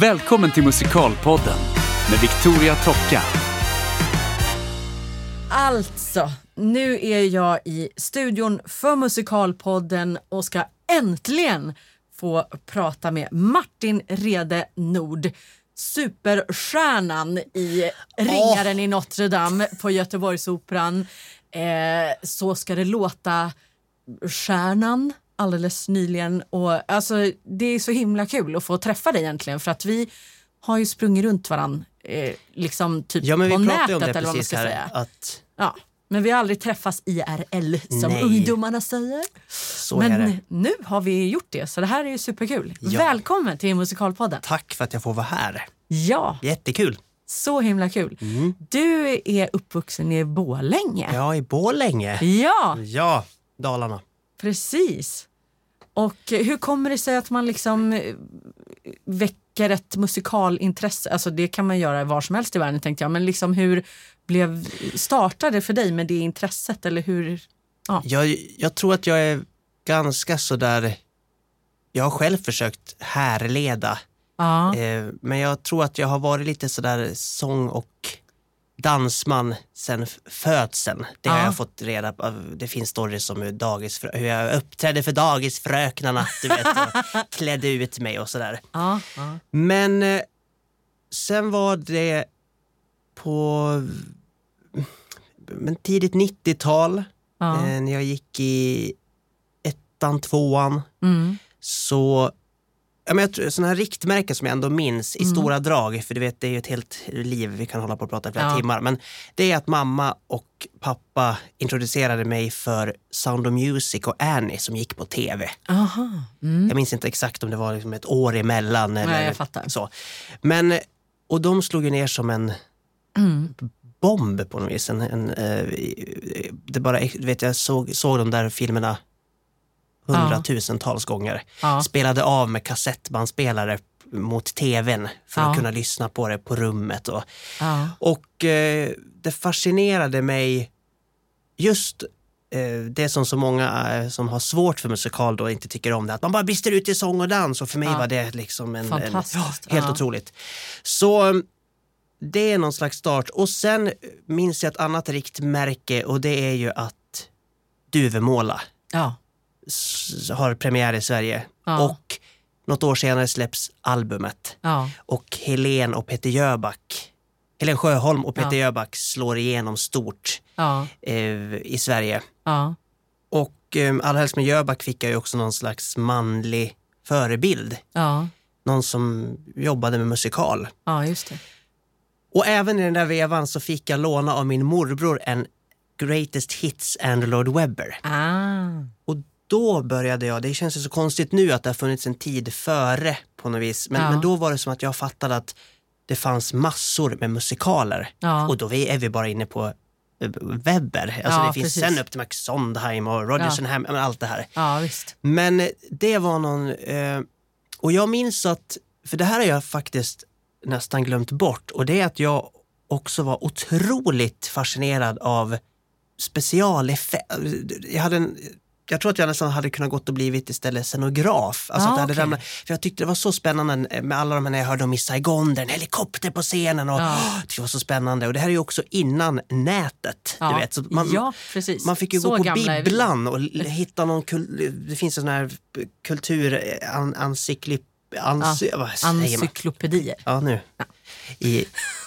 Välkommen till Musikalpodden med Victoria Tocka. Alltså, nu är jag i studion för Musikalpodden och ska äntligen få prata med Martin Rede Nord. Superstjärnan i Ringaren i Notre Dame på Göteborgsoperan. Eh, så ska det låta stjärnan alldeles nyligen. Och, alltså, det är så himla kul att få träffa dig egentligen för att vi har ju sprungit runt varann eh, liksom typ Ja, men på vi nätet om det eller vad man ska här. säga. Att Ja, men vi har aldrig träffats IRL som Nej. ungdomarna säger. så. Men nu har vi gjort det, så det här är ju superkul. Ja. Välkommen till Musikalpodden. Tack för att jag får vara här. Ja, Jättekul. så himla kul. Du är uppvuxen i Borlänge. Ja, i Borlänge. Ja, Ja, Dalarna. Precis. Och hur kommer det sig att man liksom eh, väcker ett musikalintresse? Alltså det kan man göra var som helst i världen tänkte jag. Men liksom hur blev, startade för dig med det intresset? Eller hur? Jag, jag tror att jag är ganska sådär... Jag har själv försökt härleda, Ja, eh, men jag tror att jag har varit lite sådär sång och dansman sen födseln. Det har Ja. jag fått reda på. Det finns stories om hur, jag uppträdde för dagisfröknarna, du vet, och klädde ut mig och sådär. ja, ja. Men eh, sen var det på men tidigt 90-tal, ja. eh, när jag gick i ettan, tvåan, Mm. så Ja, men jag tror, sådana här riktmärken som jag ändå minns i Mm. stora drag, för du vet det är ju ett helt liv, vi kan hålla på och prata i flera Ja. timmar, men det är att mamma och pappa introducerade mig för Sound of Music och Annie som gick på tv. Mm. Jag minns inte exakt om det var liksom ett år emellan. Eller jag fattar. Så. Men, och de slog ju ner som en Mm. bomb på något vis. En, en, eh, det bara, vet, jag såg, såg de där filmerna hundratusentals gånger. Spelade av med kassettbandspelare mot tvn för att kunna lyssna på det på rummet. Och, och eh, det fascinerade mig just eh, det som så många eh, som har svårt för musikal då inte tycker om det, att man bara brister ut i sång och dans och för mig Ja. var det liksom en, en ja, helt Ja. otroligt. Så det är någon slags start och sen minns jag ett annat riktmärke och det är ju att Duvemåla Ja. Har premiär i Sverige Ja. och något år senare släpps albumet Ja. och Helen och Peter Jöback Helen Sjöholm och Peter Ja. Jöback slår igenom stort Ja. eh, i Sverige. Och eh, allra helst med Jöback fick jag ju också någon slags manlig förebild. Någon som jobbade med musikal. Ja, just det. Och även i den där vevan så fick jag låna av min morbror en Greatest Hits and Lord Webber. Ah. Och då började jag, det känns ju så konstigt nu att det har funnits en tid före på något vis, men, Ja. men då var det som att jag fattade att det fanns massor med musikaler. Ja. Och då är vi bara inne på eh, Webber. Alltså Ja, det finns precis. sen upp till Max Sondheim och Roger men allt det här. Ja, visst. Men eh, det var någon... Eh, och jag minns att, för det här har jag faktiskt nästan glömt bort, och det är att jag också var otroligt fascinerad av specialeffekter. Jag hade en... Jag tror att jag nästan hade kunnat gått och blivit istället scenograf. Alltså Ah, att det hade ramlat, för jag tyckte det var så spännande med alla de här när jag hörde om i Saigon, där en helikopter på scenen och Ja. åh, det var så spännande. Och det här är ju också innan nätet. Ja. Du vet. Så man, ja, precis. man fick ju Så gå på bibblan och hitta någon kul, det finns en sån här kultur, an, ans, man? Encyklopedier. Ja, nu. I eh,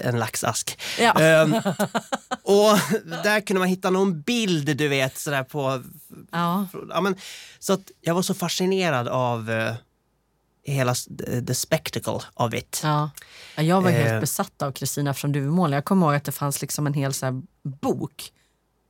en laxask. Ja. Ehm, och där kunde man hitta någon bild, du vet, sådär på... Ja. Ja, men, så att jag var så fascinerad av eh, hela the, spectacle of it. Ja. Ja, Jag var helt Eh. besatt av Kristina från Duvemåla. Jag kommer ihåg att det fanns liksom en hel så bok.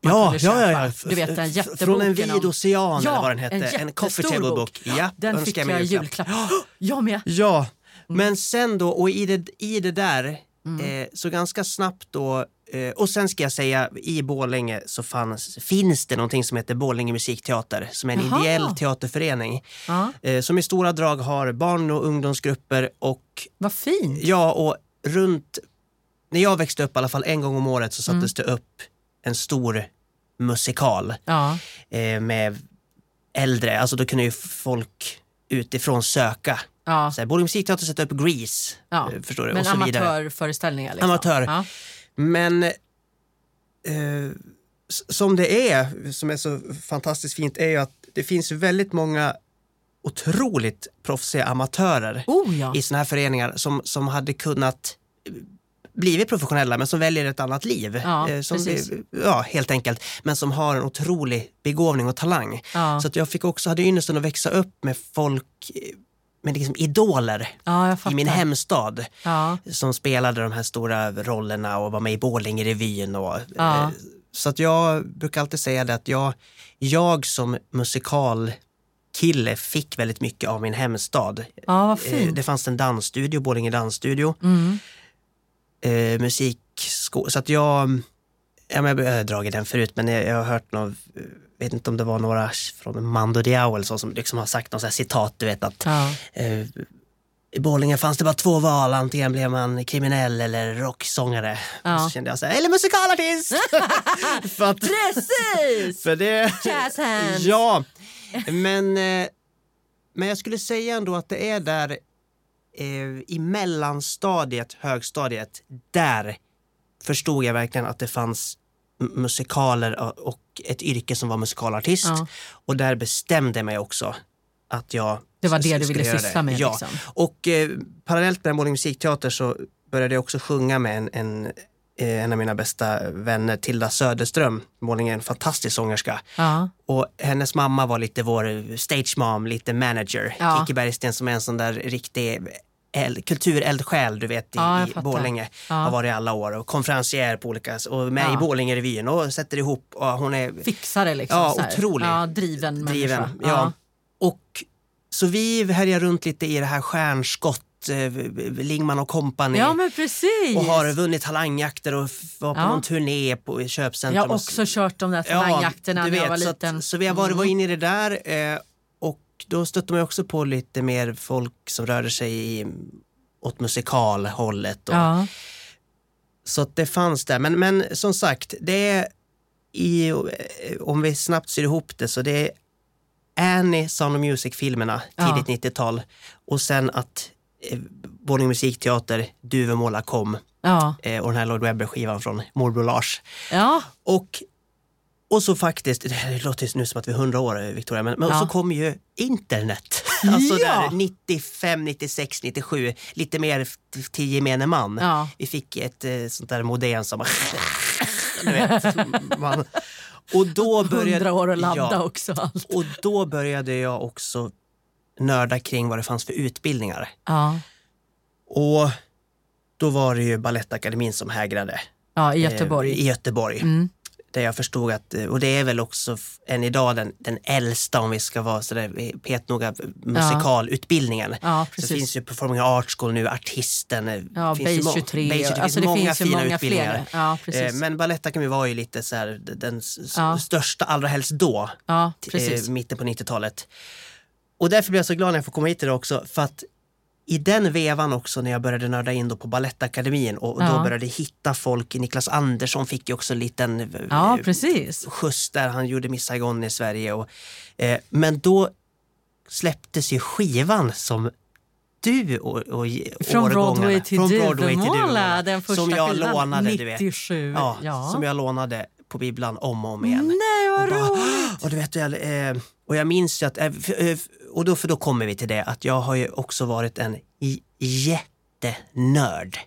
Ja, ja, ja. Du vet den jätteboken. Från en vid ocean Ja, eller vad den hette. en En, coffee table bok. book. Ja, Den fick jag i julklapp. julklapp. Jag med. Ja, Mm. men sen då, och i det, i det där, eh, så ganska snabbt då, eh, och sen ska jag säga, i Borlänge så fanns, finns det någonting som heter Borlänge musikteater, som är en Jaha. ideell teaterförening, Ja. eh, som i stora drag har barn och ungdomsgrupper och, Vad fint. ja, och runt, när jag växte upp i alla fall en gång om året så Mm. sattes det upp en stor musikal Ja. eh, med äldre, alltså då kunde ju folk utifrån söka. Ja. Så här, borde musikteater sätta upp Grease? Ja. eh, Förstår du? Men och så amatörföreställningar. Liksom. Amatör. Ja. Men eh, som det är, som är så fantastiskt fint, är ju att det finns väldigt många otroligt proffsiga amatörer Oh ja. i såna här föreningar som, som hade kunnat eh, blivit professionella men som väljer ett annat liv. Ja, Eh, som, precis. ja, helt enkelt. Men som har en otrolig begåvning och talang. Ja. Så att jag fick också, hade ynnesten att växa upp med folk, med liksom idoler ja, jag i min hemstad Ja. som spelade de här stora rollerna och var med i Borlängerevyn. Och, Ja. eh, Så att jag brukar alltid säga det att jag, jag som musikalkille fick väldigt mycket av min hemstad. Eh. Det fanns en dansstudio, Borlänge dansstudio, Mm. eh, musikskola. Så att jag, ja, men jag har dragit den förut, men jag, jag har hört någon, eh, vet inte om det var några från Mando Diao eller så som liksom har sagt något citat, du vet att Ja. eh, i Borlänge fanns det bara två val, antingen blev man kriminell eller rocksångare. Ja. Så kände jag så här, eller musikalartist! för, att, Precis! för det... Jazz hands. Ja, men, eh, men jag skulle säga ändå att det är där eh, i mellanstadiet, högstadiet, där förstod jag verkligen att det fanns musikaler och- ett yrke som var musikalartist. Ja. Och där bestämde jag mig också att jag Det var det du ville syssla med, Ja. liksom. Och eh, parallellt med Borlänge musikteater så började jag också sjunga med en, en, eh, en av mina bästa vänner, Tilda Söderström. Borlänge är en fantastisk sångerska. Ja. Och hennes mamma var lite vår stage mom, lite manager. Ja. Kikki Bergsten som är en sån där riktig eld, kultureldsjäl du vet i, Ja, i. Borlänge. Ja. Har varit i alla år och konferencier på olika och med Ja. i Borlängerevyn och sätter ihop och hon är Fixare liksom. Ja, otrolig. Ja, driven, driven. människa. Ja. Och så vi härjar runt lite i det här stjärnskott, eh, Lingman och kompani. ja, men precis. och har vunnit talangjakter och var på Ja. någon turné på köpcentrum. jag har också kört de där talangjakterna du när jag var vet, så liten. Att, så vi har varit, var inne i det där eh, och då stötte man också på lite mer folk som rörde sig i, åt musikalhållet. Och, Ja. Så att det fanns där. Men, men som sagt, det är i, om vi snabbt syr ihop det så det är Annie, Sound of Music-filmerna, Ja. tidigt 90-tal och sen att eh, Borlänge musikteater, Duvemåla kom Ja. eh, och den här Lloyd Webber-skivan från Morbror Lars. ja. Och, och så faktiskt, det låter nu som att vi är 100 år eh, Victoria, men, men Ja. så kom ju internet. Alltså Ja. där 95, 96, 97, lite mer till gemene man. Ja. Vi fick ett eh, sånt där modem som du vet, man, och då började, Hundra år att ladda ja, också. Allt. och då började jag också nörda kring vad det fanns för utbildningar. Ja. Och då var det ju Balettakademin som hägrade. ja, i eh, Göteborg. I Göteborg. Mm. Där jag förstod att, eh, och det är väl också än idag den, den äldsta om vi ska vara sådär eh, petnoga, musikalutbildningen. Ja, Så det finns ju Performing Arts School nu, Artisten. eh, Ja, finns må- 23. Base 23 alltså, det många finns fina många utbildningar. Ja, Eh. Men Balettakademin var ju lite så här, den Ja. största, allra helst då, eh, mitten på 90-talet. Och därför blev jag så glad när jag får komma hit idag också, för att i den vevan också när jag började nörda in på Balettakademin och, och då Ja. började hitta folk, Niklas Andersson fick ju också en liten eh, Ja, precis. skjuts där, han gjorde Miss Saigon i Sverige. Och, eh, men då släpptes ju skivan som du och, och Från Broadway till Duvemåla, den första som jag skivan, lånade, du vet. 97. Ja, Ja. Som jag lånade på bibblan om och om igen. Nej, vad Och bara, roligt! och du vet, jag, eh, och jag minns ju att, eh, eh, och då, för då kommer vi till det, att jag har ju också varit en jättenörd.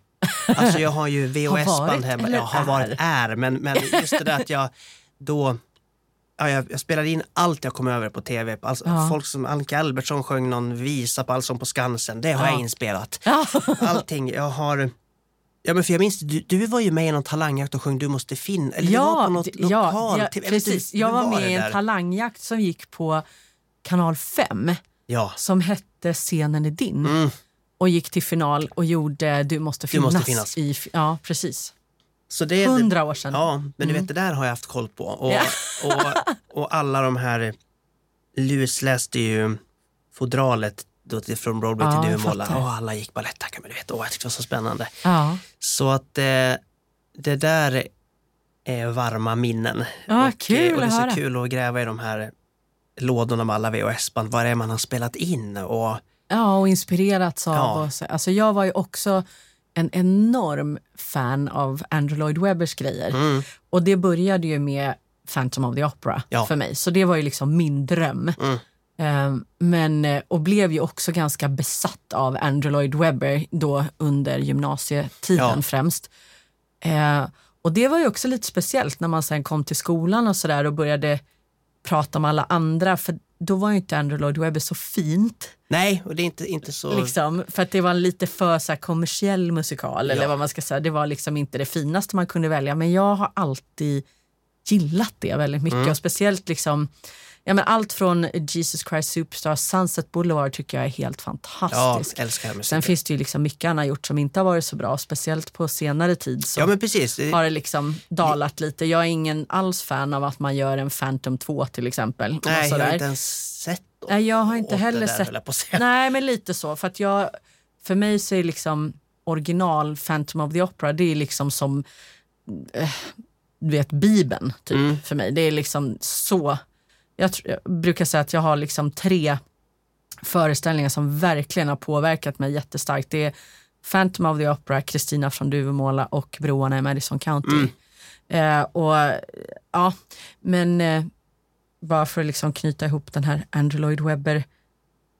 Alltså jag har ju VHS-band hemma. Jag har varit är, men, men just det där att jag då Ja, jag, jag spelade in allt jag kom över på tv. Alltså, Ja. Folk som Annika Albertsson sjöng någon visa på Allsång på Skansen. Det har Ja. jag inspelat. Ja. Allting. Jag har... Ja, men för jag minns, du, du var ju med i någon talangjakt och sjöng Du måste finna... Eller det var på något d- lokal... ja, precis. Jag var det med i en där? talangjakt som gick på kanal 5 Ja. som hette Scenen är din Mm. och gick till final och gjorde Du måste Du finnas. måste finnas. I, ja, precis. Så det, Hundra år sedan. Ja, men du vet det där har jag haft koll på. Och, Ja. och, och alla de här... Lus läste ju fodralet då till, från Broadway Ja, till Duvemåla och alla gick balettacka. Men du vet, åh, jag tyckte det var så spännande. Ja. Så att eh, det där är varma minnen. Ja, och, kul och det är så kul att gräva i de här lådorna med alla VHS-band, vad det är man har spelat in och Ja, och inspirerats av Ja. oss. Alltså jag var ju också en enorm fan av Andrew Lloyd Webbers grejer. Mm. Och det började ju med Phantom of the Opera Ja. för mig. Så det var ju liksom min dröm. Mm. Ehm, men, eh, och blev ju också ganska besatt av Andrew Lloyd Webber då under gymnasietiden Ja. främst. Eh, och det var ju också lite speciellt när man sen kom till skolan och sådär och började prata om alla andra. För då var ju inte Andrew Lloyd Webber så fint. nej, och det är inte, inte så... Liksom, för att det var en lite för så här, kommersiell musikal. Eller Ja. vad man ska säga. Det var liksom inte det finaste man kunde välja. Men jag har alltid gillat det väldigt mycket. Mm. Och speciellt liksom, ja, men allt från Jesus Christ Superstar, Sunset Boulevard tycker jag är helt Ja, fantastisk. älskar den Sen musiken. finns det ju liksom mycket han har gjort som inte har varit så bra. Speciellt på senare tid så Ja, men precis. Har det liksom dalat lite. Jag är ingen alls fan av att man gör en Phantom 2 till exempel. Nej, jag har inte ens sett Nej, jag har inte heller sett. Nej, men lite så. För, att jag, för mig så är liksom original Phantom of the Opera, det är liksom som eh, du vet, Bibeln typ, Mm. för mig. Det är liksom så... Jag, jag brukar säga att jag har liksom tre föreställningar som verkligen har påverkat mig jättestarkt. Det är Phantom of the Opera, Kristina från Duvemåla och Broarna i Madison County. Eh, och ja, men eh, bara för att liksom knyta ihop den här Andrew Lloyd Webber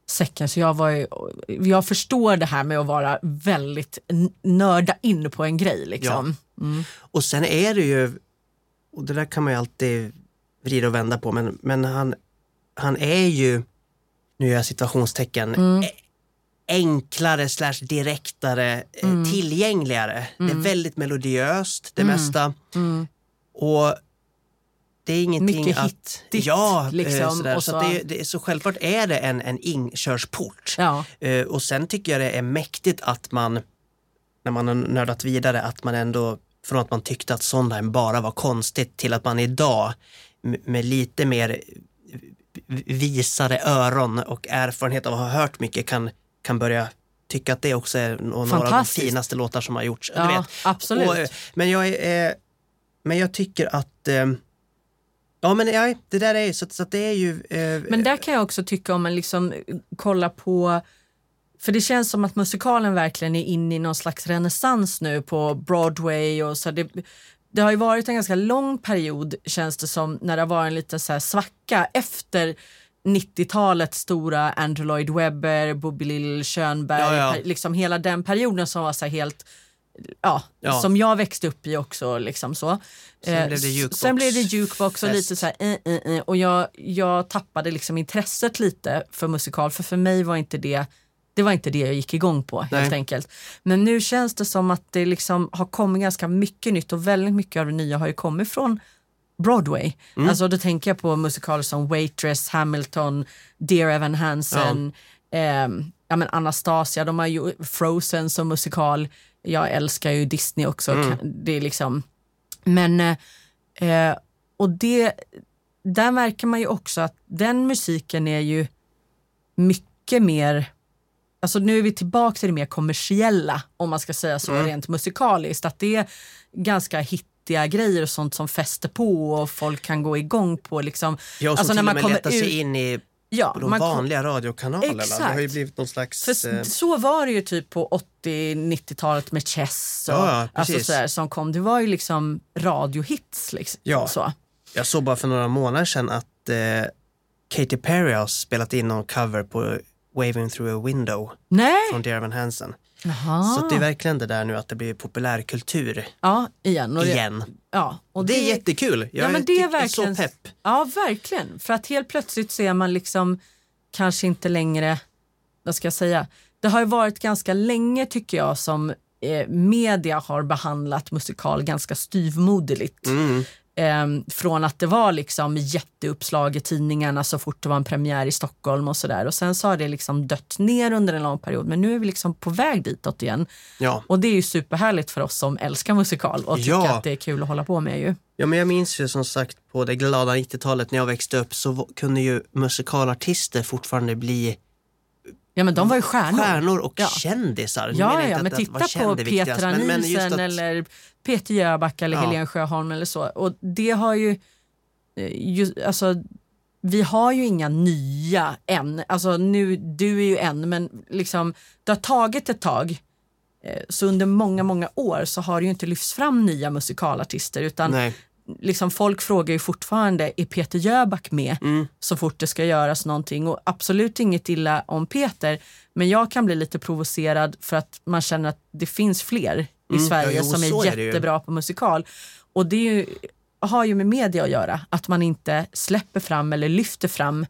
säcken. Så jag, var ju, jag förstår det här med att vara väldigt nörda in på en grej. Liksom. Mm. Och sen är det ju, och det där kan man ju alltid vrida och vända på, men, men han, han är ju, nu gör jag situationstecken, Mm. e- enklare slash direktare, eh, Mm. tillgängligare. Det är väldigt melodiöst det Mm. mesta. Mm. Och det är ingenting Mycket att... hittigt, ja, eh, liksom, sådär. så, så- att det, det, så självklart är det en, en inkörsport. Ja. Eh, och sen tycker jag det är mäktigt att man, när man har nördat vidare, att man ändå, från att man tyckte att Sondheim bara var konstigt till att man idag med lite mer visare öron och erfarenhet av att ha hört mycket kan, kan börja tycka att det också är nå- några av de finaste låtar som har gjorts. Ja, absolut. Och, eh, men, jag eh, men jag tycker att eh, Ja men ja, det där är så, att- så att det är ju... Eh, Men där kan jag också tycka om man liksom kollar på för det känns som att musikalen verkligen är inne i någon slags renässans nu på Broadway och så. Det, det har ju varit en ganska lång period känns det som när det har varit en liten så svacka efter 90-talets stora Andrew Lloyd Webber, Bobby Lill, Schönberg, Ja, ja. liksom hela den perioden som var så här helt Ja, Ja. som jag växte upp i också. Liksom så. Sen Eh, blev det jukebox Sen blev det jukebox och fest. lite så här, eh, eh, eh, och jag, jag tappade liksom intresset lite för musikal för för mig var inte det det var inte det jag gick igång på helt Nej. enkelt. Men nu känns det som att det liksom har kommit ganska mycket nytt och väldigt mycket av det nya har ju kommit från Broadway. Mm. Alltså då tänker jag på musikaler som Waitress, Hamilton, Dear Evan Hansen, ehm, ja, men Anastasia, de har ju Frozen som musikal. Jag älskar ju Disney också. Mm. Det är liksom, men, eh, eh, och det, där märker man ju också att den musiken är ju mycket mer Alltså nu är vi tillbaka till det mer kommersiella om man ska säga så Mm. rent musikaliskt. Att det är ganska hittiga grejer och sånt som fäster på och folk kan gå igång på. Liksom. Ja, och som alltså till när och man med kommer letar sig ut- in i Ja, de man vanliga radiokanalerna. Det har ju Exakt. blivit någon slags... för eh, så var det ju typ på 80-90-talet med Chess och Ja, alltså sådär, som kom. Det var ju liksom radiohits. Liksom, Ja. så. Jag såg bara för några månader sedan att eh, Katy Perry har spelat in någon cover på Waving through a window Nej! från Dear Evan Hansen. Jaha. Så det är verkligen det där nu att det blir populärkultur Ja, igen. Och det, igen. Ja, och det är jättekul. Jag ja, men det är tycker verkligen så pepp. Ja, verkligen. För att helt plötsligt så är man liksom kanske inte längre, vad ska jag säga, det har ju varit ganska länge tycker jag som eh, media har behandlat musikal ganska styvmoderligt. Mm. Eh, från att det var liksom jätteuppslag i tidningarna så fort det var en premiär i Stockholm och sådär. Och sen så har det liksom dött ner under en lång period men nu är vi liksom på väg ditåt igen. Ja. Och det är ju superhärligt för oss som älskar musikal och tycker Ja. att det är kul att hålla på med ju. ja, men jag minns ju som sagt på det glada 90-talet när jag växte upp så kunde ju musikalartister fortfarande bli Ja men de var ju stjärnor. stjärnor och Ja. kändisar. Ja, menar ja, men att- titta på Petra men- men just Nielsen att- eller Peter Jöback eller Ja. Helen Sjöholm eller så. Och det har ju, eh, ju alltså, vi har ju inga nya än. Alltså nu, du är ju en, men liksom, det har tagit ett tag. Eh, Så under många, många år så har det ju inte lyfts fram nya musikalartister utan Nej. Liksom folk frågar ju fortfarande, är Peter Jöback med Mm. så fort det ska göras någonting? Och absolut inget illa om Peter, men jag kan bli lite provocerad för att man känner att det finns fler i Mm, Sverige ja, jo, som är är jättebra på musikal. Och det ju, har ju med media att göra, att man inte släpper fram eller lyfter fram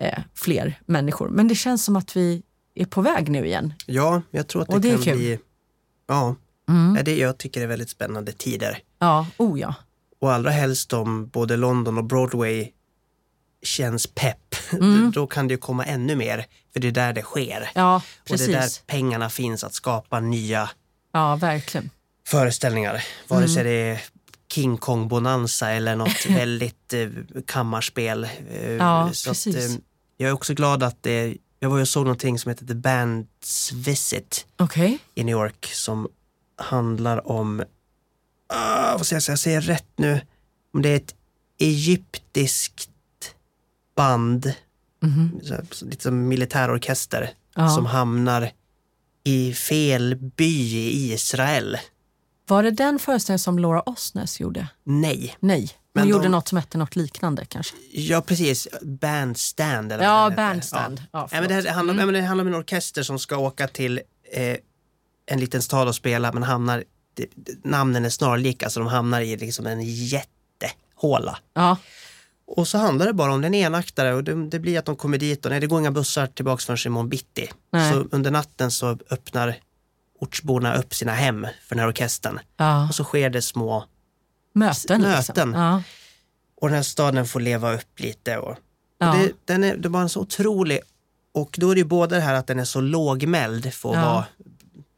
eh, fler människor. Men det känns som att vi är på väg nu igen. Ja, jag tror att det, Och det är kan kul. bli... Ja, Mm. det, jag tycker det är väldigt spännande tider. Ja, oh ja. Och allra helst om både London och Broadway känns pepp. Mm. Då kan det ju komma ännu mer, för det är där det sker. Ja, Och det är där pengarna finns att skapa nya Ja, verkligen. föreställningar. Vare Mm. sig det är King Kong Bonanza eller något väldigt eh, kammarspel. Eh, Ja, så precis. eh, jag är också glad att det, jag var och såg någonting som heter The Band's Visit Okej. i New York som handlar om, ah, vad säger jag, jag säger rätt nu, om det är ett egyptiskt band, så här, så lite som militärorkester, Ja. som hamnar i fel by i Israel. Var det den föreställningen som Laura Osnes gjorde? Nej. Nej, hon Men gjorde de- något som hette något liknande kanske. Ja, precis. Bandstand. Eller Ja. Bandstand. Ja, Ja. Ja, men det, handlar, Mm. ja, men det handlar om en orkester som ska åka till eh, en liten stad och spela men hamnar, namnen är snarlika så de hamnar i liksom en jättehåla. Ja, Och så handlar det bara om den enaktare och det, det blir att de kommer dit och nej, det går inga bussar tillbaks förrän imorgon bitti. Nej. Så under natten så öppnar ortsborna upp sina hem för den här orkestern ja. och så sker det små Möten. Möten. Liksom. Ja. och den här staden får leva upp lite och Ja. Och Det, den är, det var en så otrolig, och då är det ju både det här att den är så lågmäld för att vara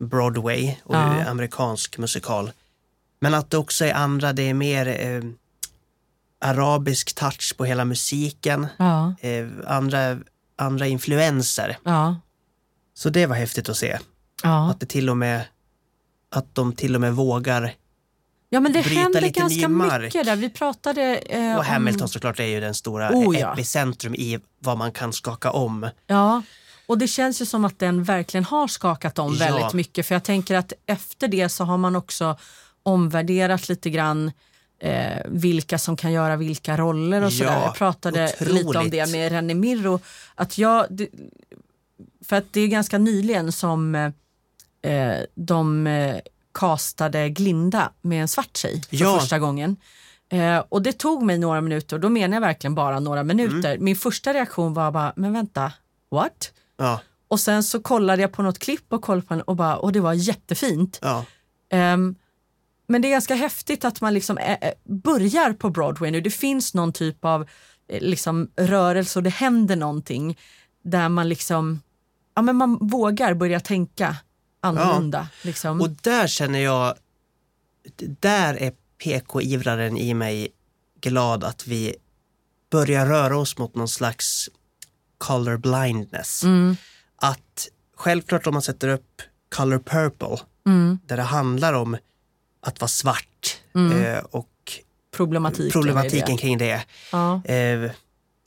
Broadway och Ja. amerikansk musikal. Men att det också är andra, det är mer eh, arabisk touch på hela musiken, Ja. eh, andra, andra influenser. Ja. Så det var häftigt att se. Att det till och med att de till och med vågar. ja, men det bryta händer lite ganska mycket där. Vi pratade eh, Och Hamilton om... såklart är ju den stora Oh, epicentrum i vad man kan skaka om. Ja, och det känns ju som att den verkligen har skakat om Ja. väldigt mycket. För jag tänker att efter det så har man också omvärderat lite grann eh, vilka som kan göra vilka roller och sådär. Ja, Jag pratade otroligt. lite om det med René Mirro. Att jag, det, för att det är ganska nyligen som eh, de eh, castade Glinda med en svart tjej för Ja. första gången. Eh, och det tog mig några minuter, och då menar jag verkligen bara några minuter. Mm. Min första reaktion var bara, men vänta, what? Ja, Och sen så kollade jag på något klipp och kollade på den och bara, och det var jättefint. ja. Ehm, men det är ganska häftigt att man liksom eh, eh, börjar på Broadway nu. Det finns någon typ av eh, liksom, rörelse och det händer någonting där man liksom, ja men man vågar börja tänka annorlunda. Liksom. Och där känner jag, där är PK-ivraren i mig glad att vi börjar röra oss mot någon slags color blindness. Mm, Att självklart om man sätter upp color purple, mm, där det handlar om att vara svart Mm. eh, och problematiken. problematiken det. kring det. Ja, Eh,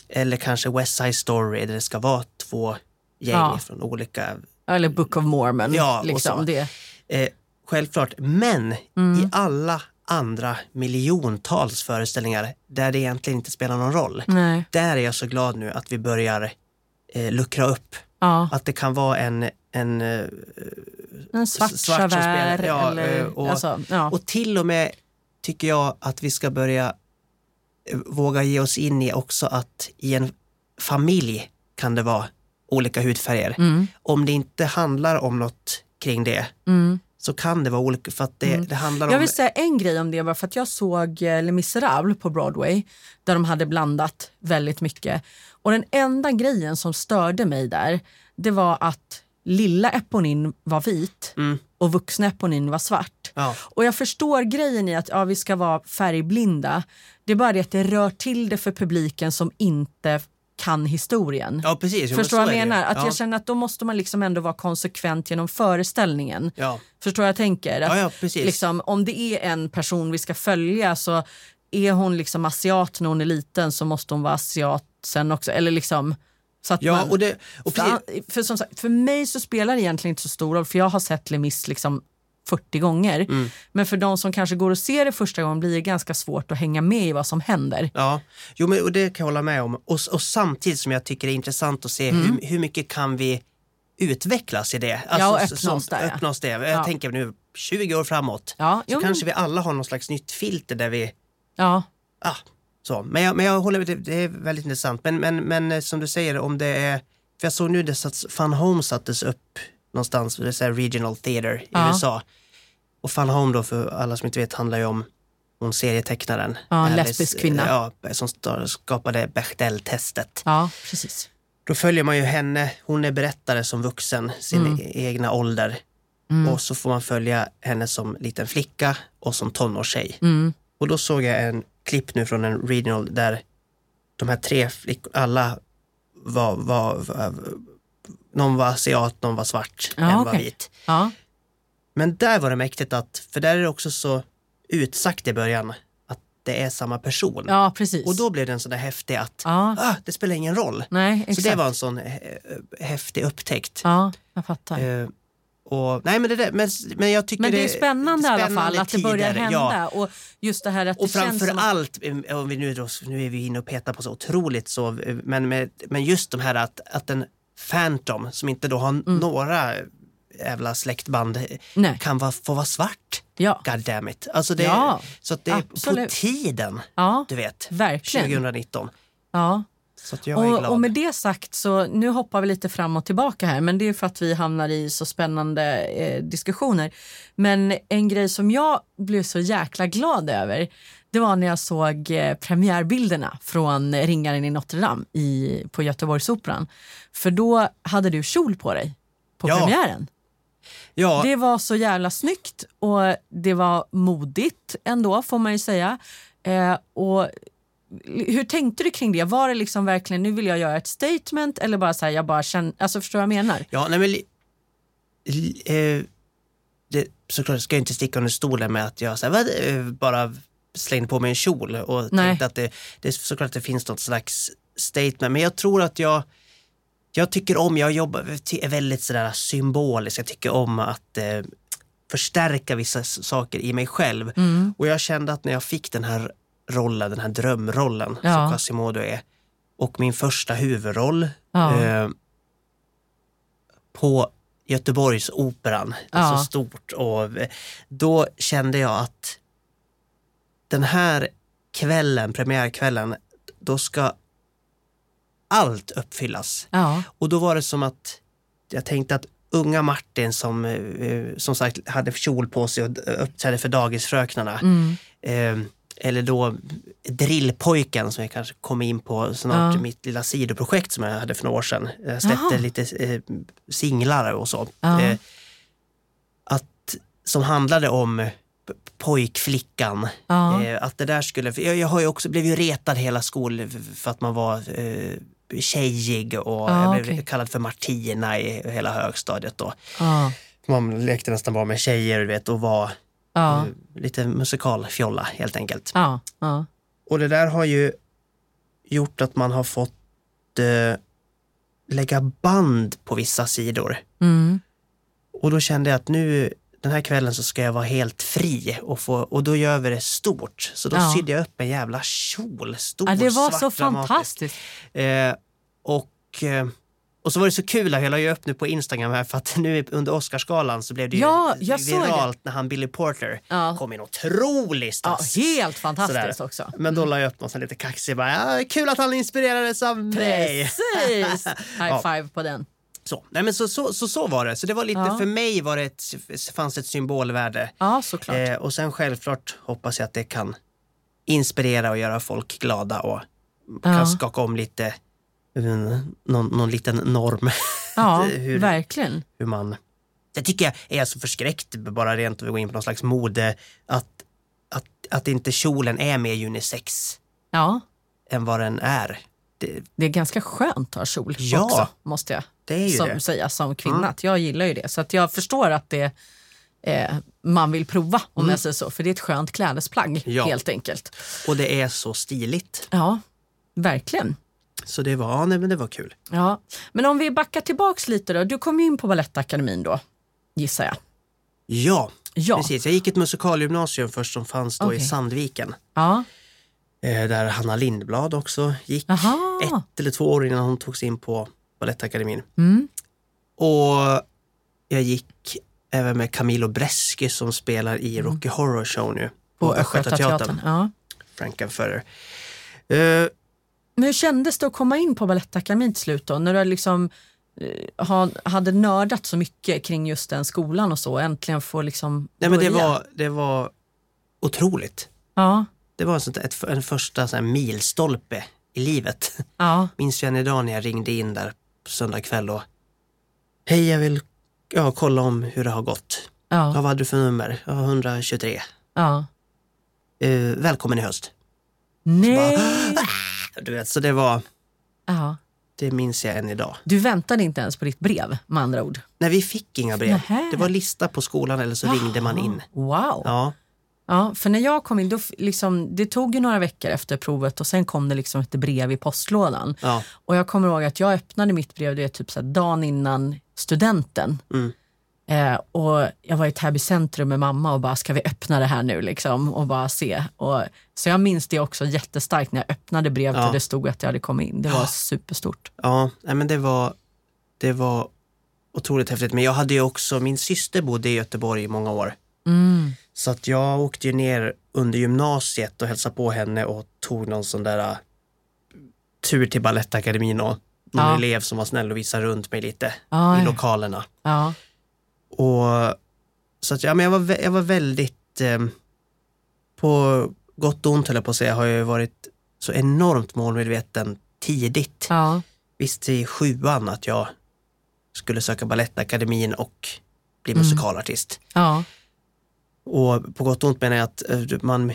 eller kanske West Side Story där det ska vara två gäng Ja. från olika eller Book of Mormon. Ja, liksom, det. Eh, självklart, men Mm. i alla andra miljontals föreställningar där det egentligen inte spelar någon roll. Nej. Där är jag så glad nu att vi börjar eh, luckra upp. Ja. Att det kan vara en, en eh, En svart, svart spelar, ja, eller... eh, och- alltså, ja. och till och med tycker jag att vi ska börja eh, våga ge oss in i också att i en familj kan det vara olika hudfärger. mm, Om det inte handlar om något kring det mm. Så kan det vara olika för att det, det handlar om Jag vill säga en grej om det bara för att jag såg eh, Les Misérables på Broadway där de hade blandat väldigt mycket. Och den enda grejen som störde mig där det var att lilla Eponin var vit Mm. och vuxna Eponin var svart. Ja. Och jag förstår grejen i att ja, vi ska vara färgblinda. Det är bara det att det rör till det för publiken som inte kan historien. Ja, precis. Jo, Förstår så vad jag menar? Att ja. jag känner att då måste man liksom ändå vara konsekvent genom föreställningen. Ja. Förstår vad jag tänker? Att Ja, ja, precis. Liksom, om det är en person vi ska följa så är hon liksom asiat när hon är liten så måste hon vara asiat sen också. Eller liksom, så att Ja, man, och det, och för, för, som sagt, för mig så spelar det egentligen inte så stor roll för jag har sett Les Mis liksom 40 gånger. Mm. Men för de som kanske går och ser det första gången blir det ganska svårt att hänga med i vad som händer. Ja, jo, men, och det kan jag hålla med om. Och, och samtidigt som jag tycker det är intressant att se hur, hur mycket kan vi utvecklas i det? Alltså, Ja, och öppna oss som- där, ja. öppna oss det. Jag Ja. tänker nu 20 år framåt. Ja, så jo, men- kanske vi alla har någon slags nytt filter där vi Ja, Ah, så. Men, jag, men jag håller med, det, det är väldigt intressant. Men, men, men eh, som du säger, om det är... För jag såg nu det satts, Fun Home sattes upp någonstans, det är så regional theater i Ja. USA. Och Fun Home då, för alla som inte vet, handlar ju om hon serietecknaren. Ja, en Alice, lesbisk kvinna. Ja, som skapade Bechdel-testet. ja precis. Då följer man ju henne, hon är berättare som vuxen, sin Mm. e- egna ålder. Och så får man följa henne som liten flicka och som tonårstjej. Mm. Och då såg jag en klipp nu från en regional där de här tre flickorna, alla var, var, var, någon var asiat, någon var svart, Ja, en var okej. vit. Ja, Men där var det mäktigt att, för där är det också så utsagt i början att det är samma person. ja precis. Och då blev den så där häftig att Ja, ah, det spelar ingen roll. nej, Så exakt. det var en sån eh, häftig upptäckt. Ja, jag fattar. Eh, och, nej men, det där, men, men jag tycker Men det är spännande, i alla fall att det börjar tider, hända. ja. Och just det här att Och det känns framför att, allt, eh, om vi nu, nu är vi inne och petar på så otroligt så, eh, men, men just de här att, att en Phantom som inte då har Mm. några jävla släktband Nej. kan vara, få vara svart. Ja, God damn it. Alltså det, Ja, så det är absolut. på tiden, ja du vet. verkligen. 2019. Ja. Så jag är glad. Och, och med det sagt så nu hoppar vi lite fram och tillbaka här men det är för att vi hamnar i så spännande eh, diskussioner. Men en grej som jag blev så jäkla glad över det var när jag såg eh, premiärbilderna från Ringaren i Notre Dame i, på Göteborgsoperan. För då hade du kjol på dig på Ja. premiären. ja, Det var så jävla snyggt och det var modigt ändå får man ju säga. Eh, och hur tänkte du kring det? Var det liksom verkligen nu vill jag göra ett statement eller bara så här, jag bara känner, alltså förstår vad jag menar? Ja, nej men... li- li- eh, det, såklart ska jag inte sticka under stolen med att jag så här, vad, eh, bara slängde på mig en kjol och Nej. tänkte att det, det är såklart att det finns något slags statement. Men jag tror att jag, jag tycker om, jag jobbar, är väldigt sådär symbolisk. Jag tycker om att eh, förstärka vissa saker i mig själv. Mm. Och jag kände att när jag fick den här rollen, den här drömrollen Ja. som Quasimodo är och min första huvudroll Ja. eh, på Göteborgsoperan, är Ja. så stort och eh, då kände jag att den här kvällen, premiärkvällen, då ska allt uppfyllas. Ja, Och då var det som att jag tänkte att unga Martin som eh, som sagt hade kjol på sig och uppträdde för dagisfröknarna mm. eh, eller då Drillpojken som jag kanske kommer in på snart, Ja. mitt lilla sidoprojekt som jag hade för några år sedan. Jag släppte Jaha. lite eh, singlar och så. Ja. Eh, att, som handlade om pojkflickan. Ja. Eh, att det där skulle, jag, jag har ju också, blev ju retad hela skol för att man var eh, tjejig och Ja, jag blev okej. kallad för Martina i hela högstadiet då. ja, Man lekte nästan bara med tjejer du vet, och var eh, lite musikalfjolla helt enkelt. Och det där har ju gjort att man har fått eh, lägga band på vissa sidor. Mm. Och då kände jag att nu den här kvällen så ska jag vara helt fri och, få, och då gör vi det stort. Så då Ja. sydde jag upp en jävla kjol, stor, ja det var svart, så fantastiskt. Eh, och, eh, och så var det så kul, jag la ju upp nu på Instagram här för att nu under Oscarsgalan så blev det ju Ja, det. viralt när han Billy Porter Ja. kom in otrolig Ja, helt fantastiskt Sådär. också. Men då la jag upp någon sån lite kaxig bara, ja, kul att han inspirerades av mig. Precis! High five på den. Så, nej men så, så, så, så var det. Så det var lite, Ja. för mig var det ett, fanns ett symbolvärde. Ja, såklart. Eh, och sen självklart hoppas jag att det kan inspirera och göra folk glada och kan Ja. skaka om lite, mm, någon, någon liten norm. ja, hur- verkligen. hur man... Det tycker jag är så förskräckt, bara rent vi går in på någon slags mode, att, att, att inte kjolen är mer unisex Ja, än vad den är. Det, det är ganska skönt att ha kjol Ja. också, måste jag det är som, det. säga som kvinna. Mm. Att jag gillar ju det. Så att jag förstår att det eh, man vill prova om jag säger så. För det är ett skönt klädesplagg Mm. Ja. helt enkelt. Och det är så stiligt. Ja, verkligen. Så det var, ja, nej, men det var kul. Ja. Men om vi backar tillbaks lite då. Du kom ju in på Balettakademin då, gissar jag. Ja, Ja. precis. Jag gick ett musikalgymnasium först som fanns då Okej. i Sandviken. Ja. Eh, där Hanna Lindblad också gick Jaha. ett eller två år innan hon tog sig in på Balettakademin. Mm. Och jag gick även med Camilo Breschi som spelar i Rocky Horror Show nu. Mm. På Östgötateatern. Ja. Frankenfurter. Uh, Men hur kändes det att komma in på Balettakademin till slut då? När du liksom eh, ha, hade nördat så mycket kring just den skolan och så. Äntligen få liksom nej men det var, det var otroligt. Ja, Det var sånt, ett, en första så milstolpe i livet. ja, Minns jag än idag när jag ringde in där på söndag kväll och Hej, jag vill ja, kolla om hur det har gått. Ja, ja, vad hade du för nummer? Ja, 123. ja. Eh, välkommen i höst. Nej! Du vet, så det var, Ja. det minns jag än idag. Du väntade inte ens på ditt brev med andra ord? Nej, vi fick inga brev. Nähä. Det var lista på skolan eller så ringde man in. Wow! Ja, Ja, för när jag kom in, då, liksom, det tog ju några veckor efter provet och sen kom det liksom ett brev i postlådan. ja, Och jag kommer ihåg att jag öppnade mitt brev det är typ så här, dagen innan studenten. Mm. Eh, och jag var i Täby centrum med mamma och bara, ska vi öppna det här nu liksom? Och bara se. Och, så jag minns det också jättestarkt när jag öppnade brevet Ja. och det stod att jag hade kommit in. Det var Ja. superstort. ja. Nej, men det var, det var otroligt häftigt. Men jag hade ju också, min syster bodde i Göteborg i många år. Mm. Så att jag åkte ju ner under gymnasiet och hälsade på henne och tog någon sån där uh, tur till Balettakademin och någon Ja. elev som var snäll och visade runt mig lite Ja, i lokalerna. Ja. Och, så att, ja, men jag, var, jag var väldigt, eh, på gott och ont höll jag på att säga, har jag varit så enormt målmedveten tidigt. Ja. Visste i sjuan att jag skulle söka Balettakademin och bli Mm. musikalartist. Ja. Och på gott och ont menar jag att eh, man,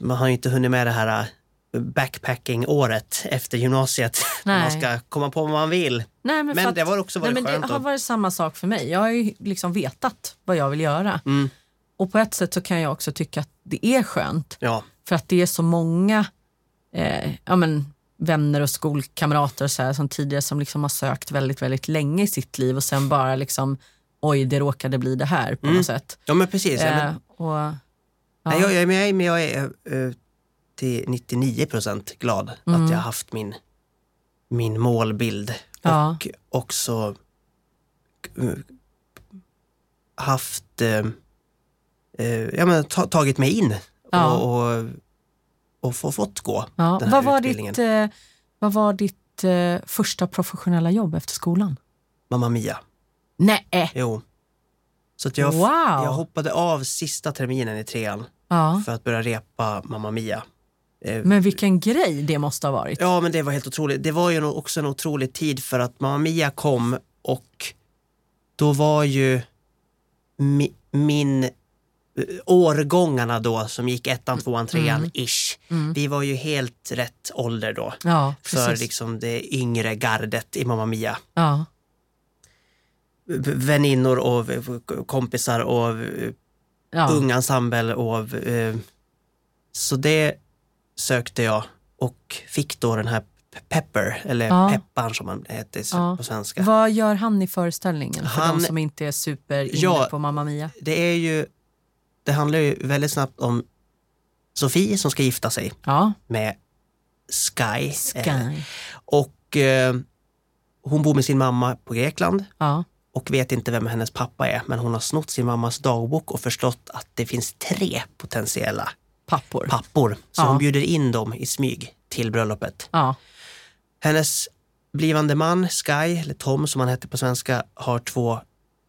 man har ju inte hunnit med det här eh, backpacking-året efter gymnasiet. Nej. man ska komma på vad man vill. Nej, men Men att- det var också varit Nej, men skönt det har varit samma sak för mig. Jag har ju liksom vetat vad jag vill göra. Mm, Och på ett sätt så kan jag också tycka att det är skönt. ja, För att det är så många eh, ja, men, vänner och skolkamrater och så här, som tidigare som liksom har sökt väldigt, väldigt länge i sitt liv och sen bara liksom oj, det råkade bli det här på Mm. något sätt. ja men precis. Ja, men, Eh, och, ja. nej, jag, jag, jag, men jag är eh, till 99 procent glad Mm. att jag har haft min, min målbild. Ja. Och också eh, haft, eh, eh, ja, men, ta, tagit mig in Ja. och, och, och få, fått gå Ja. den här Vad var utbildningen. ditt, eh, vad var ditt eh, första professionella jobb efter skolan? Mamma Mia. Nej. Jo. Så att jag, Wow. jag hoppade av sista terminen i trean Ja. för att börja repa Mamma Mia. Eh, Men vilken grej det måste ha varit. Ja, men det var helt otroligt. Det var ju också en otrolig tid för att Mamma Mia kom och då var ju mi, min eh, årgångarna då som gick ettan, tvåan, trean ish. Mm. Vi var ju helt rätt ålder då Ja, för liksom det yngre gardet i Mamma Mia. Ja. Väninnor och kompisar och eh, Ja. ung ensemble och eh, så det sökte jag och fick då den här Pe- Pepper, eller Ja. Pepparn som man heter Ja. på svenska. Vad gör han i föreställningen för Han- de som inte är super inne Ja. på Mamma Mia? Det är ju, det handlar ju väldigt snabbt om Sofie som ska gifta sig Ja, med Sky. Eh, Sky. och eh, hon bor med sin mamma på Grekland Ja. Och vet inte vem hennes pappa är men hon har snott sin mammas dagbok och förstått att det finns tre potentiella Pappor. pappor. Så Ja. hon bjuder in dem i smyg till bröllopet. Ja. Hennes blivande man, Sky, eller Tom som han hette på svenska, har två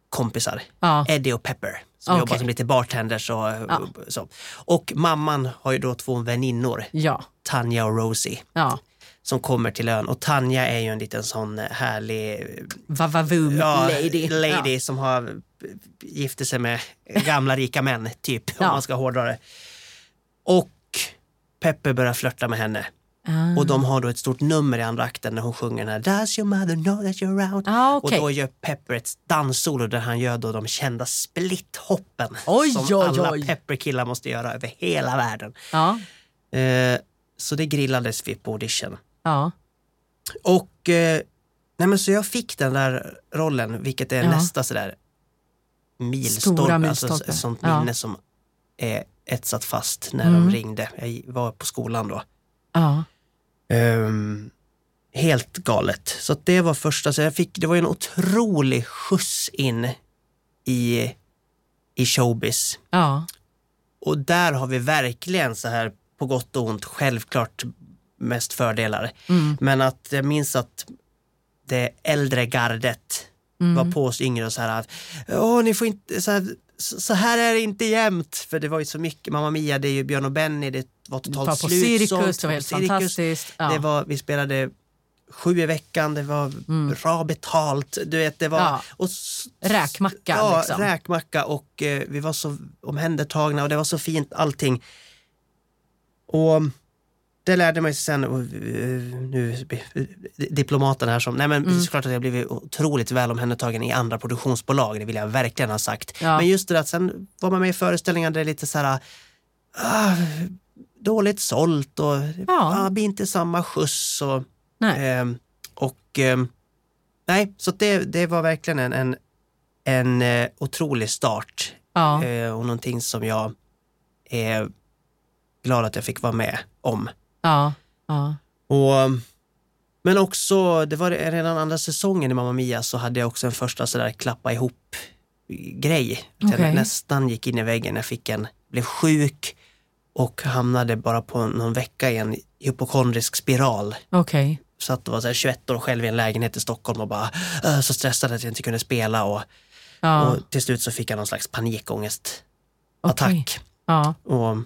kompisar. Ja. Eddie och Pepper som Okej. jobbar som lite bartenders och Ja. så. Och mamman har ju då två väninnor, Ja. Tanja och Rosie, Ja. Som kommer till ön. Och Tanja är ju en liten sån härlig Vavavoom ja, lady. lady som har gifte sig med gamla rika män, typ, om Ja. man ska hårdra det. Och Pepper börjar flörta med henne. Ja. Och de har då ett stort nummer i andra akten när hon sjunger den här Does your mother know that you're out? Ah, okej. Och då gör Pepper ett danssolo där han gör då de kända splithoppen Oj, som oj, alla oj. Pepper-killar måste göra över hela världen. Ja. Eh, så det grillades vi på audition. Ja. Och eh, nej men så jag fick den där rollen, vilket är Ja. nästa sådär milstolpe, alltså ett sånt Ja. minne som är etsat fast när Mm. de ringde. Jag var på skolan då. Ja. Ehm, helt galet. Så det var första, så jag fick, det var ju en otrolig skjuts in i, i showbiz. Ja. Och där har vi verkligen så här på gott och ont, självklart mest fördelar. Mm. Men att jag minns att det äldre gardet Mm. var på oss yngre och så här att Åh, ni får inte, så här, så här är det inte jämt. För det var ju så mycket, Mamma Mia, det är ju Björn och Benny, det var Det totalt var på. Cirkus, det var helt Cirkus. fantastiskt. Ja. Det var, vi spelade sju i veckan, det var bra betalt. Du vet, det var... Mm. Ja. Och, Räkmacka, Ja, liksom. räkmacka och eh, vi var så omhändertagna och det var så fint allting. Och det lärde mig sen, och, eh, nu diplomaten här som, nej men Mm. såklart att jag blivit otroligt väl omhändertagen i andra produktionsbolag, det vill jag verkligen ha sagt. Ja. Men just det att sen var man med i föreställningar där det är lite så här, ah, dåligt sålt och Ja. ah, blir inte samma skjuts och Nej. Ehm, och ehm, nej, så det, det var verkligen en, en, en eh, otrolig start Ja. eh, och någonting som jag är glad att jag fick vara med om. Ja. Ja. Och, men också, det var redan andra säsongen i Mamma Mia så hade jag också en första sådär klappa ihop grej. Okej. Jag nästan gick in i väggen. Jag fick en, blev sjuk och hamnade bara på någon vecka i en hypokondrisk spiral. Okej. satt och var så här 21 år själv i en lägenhet i Stockholm och bara äh, så stressad att jag inte kunde spela och, Ja. och till slut så fick jag någon slags panikångestattack. Okej. Ja. Och,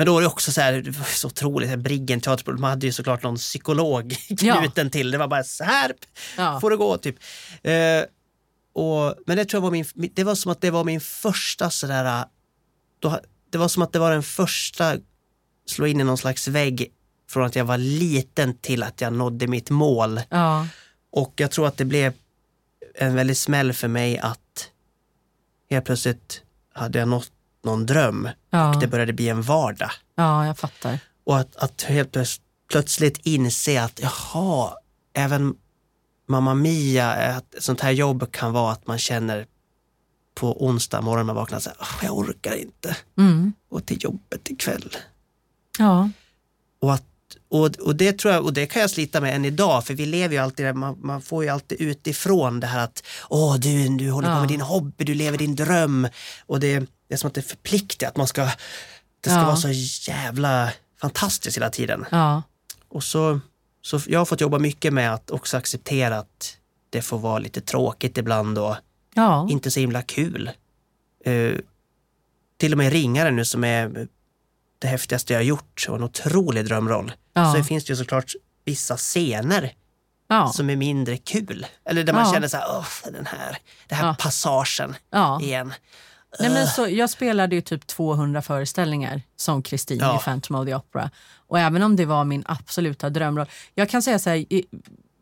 men då är det också så här, det var så otroligt, Briggen teater, man hade ju såklart någon psykolog knuten till. Det var bara så här Ja. får det gå typ. Eh, och, men det tror jag var min, det var som att det var min första sådär, då, det var som att det var den första slå in i någon slags vägg från att jag var liten till att jag nådde mitt mål. Ja. Och jag tror att det blev en väldig smäll för mig att helt plötsligt hade jag nått någon dröm Ja. och det började bli en vardag. ja, jag fattar. Och att, att helt plöts- plötsligt inse att jaha, även Mamma Mia, att ett sånt här jobb kan vara att man känner på onsdag morgon man vaknar så här, "Åh, jag orkar inte Mm. gå till jobbet ikväll. Ja. Och, att, och, och, det tror jag, och det kan jag slita med än idag, för vi lever ju alltid där, man, man får ju alltid utifrån det här att åh, du, du håller på Ja. med din hobby, du lever din dröm. Och det, det är som att det förpliktar, att man ska, det ska Ja. vara så jävla fantastiskt hela tiden. Ja. Och så, så jag har fått jobba mycket med att också acceptera att det får vara lite tråkigt ibland och inte så himla kul. Eh, till och med Ringaren nu som är det häftigaste jag har gjort och en otrolig drömroll. Ja. Så finns det ju såklart vissa scener Ja. som är mindre kul. Eller där man Ja. känner så här, den här, den här passagen igen. Nej, men så, jag spelade ju typ 200 föreställningar som Kristin i Phantom of the Opera. Och även om det var min absoluta drömroll. Jag kan säga så här,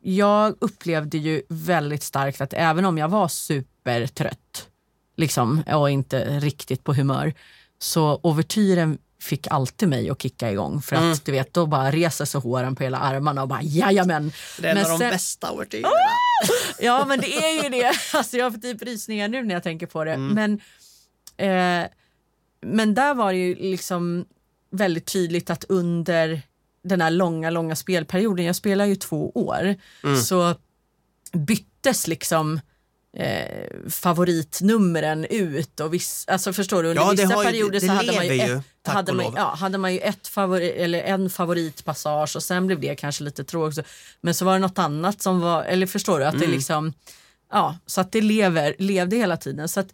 jag upplevde ju väldigt starkt att även om jag var supertrött liksom, och inte riktigt på humör så ouvertyren fick alltid mig att kicka igång. För att Mm. du vet, då bara reser sig håren på hela armarna och bara jajamän. Det är en Men av de sen- bästa ouvertyrerna. Ja men det är ju det. Alltså, jag får typ rysningar nu när jag tänker på det. Men, eh, men där var det ju liksom väldigt tydligt att under den här långa, långa spelperioden, jag spelar ju två år, så byttes liksom eh, favoritnumren ut och viss, alltså förstår du, under Ja, det vissa ju- perioder det så hade man ju, ju, ett, hade man, ja, hade man ju ett favori, eller en favoritpassage och sen blev det kanske lite tråkigt. Men så var det något annat som var, eller förstår du, att det Mm. liksom, ja, så att det lever, levde hela tiden. Så att,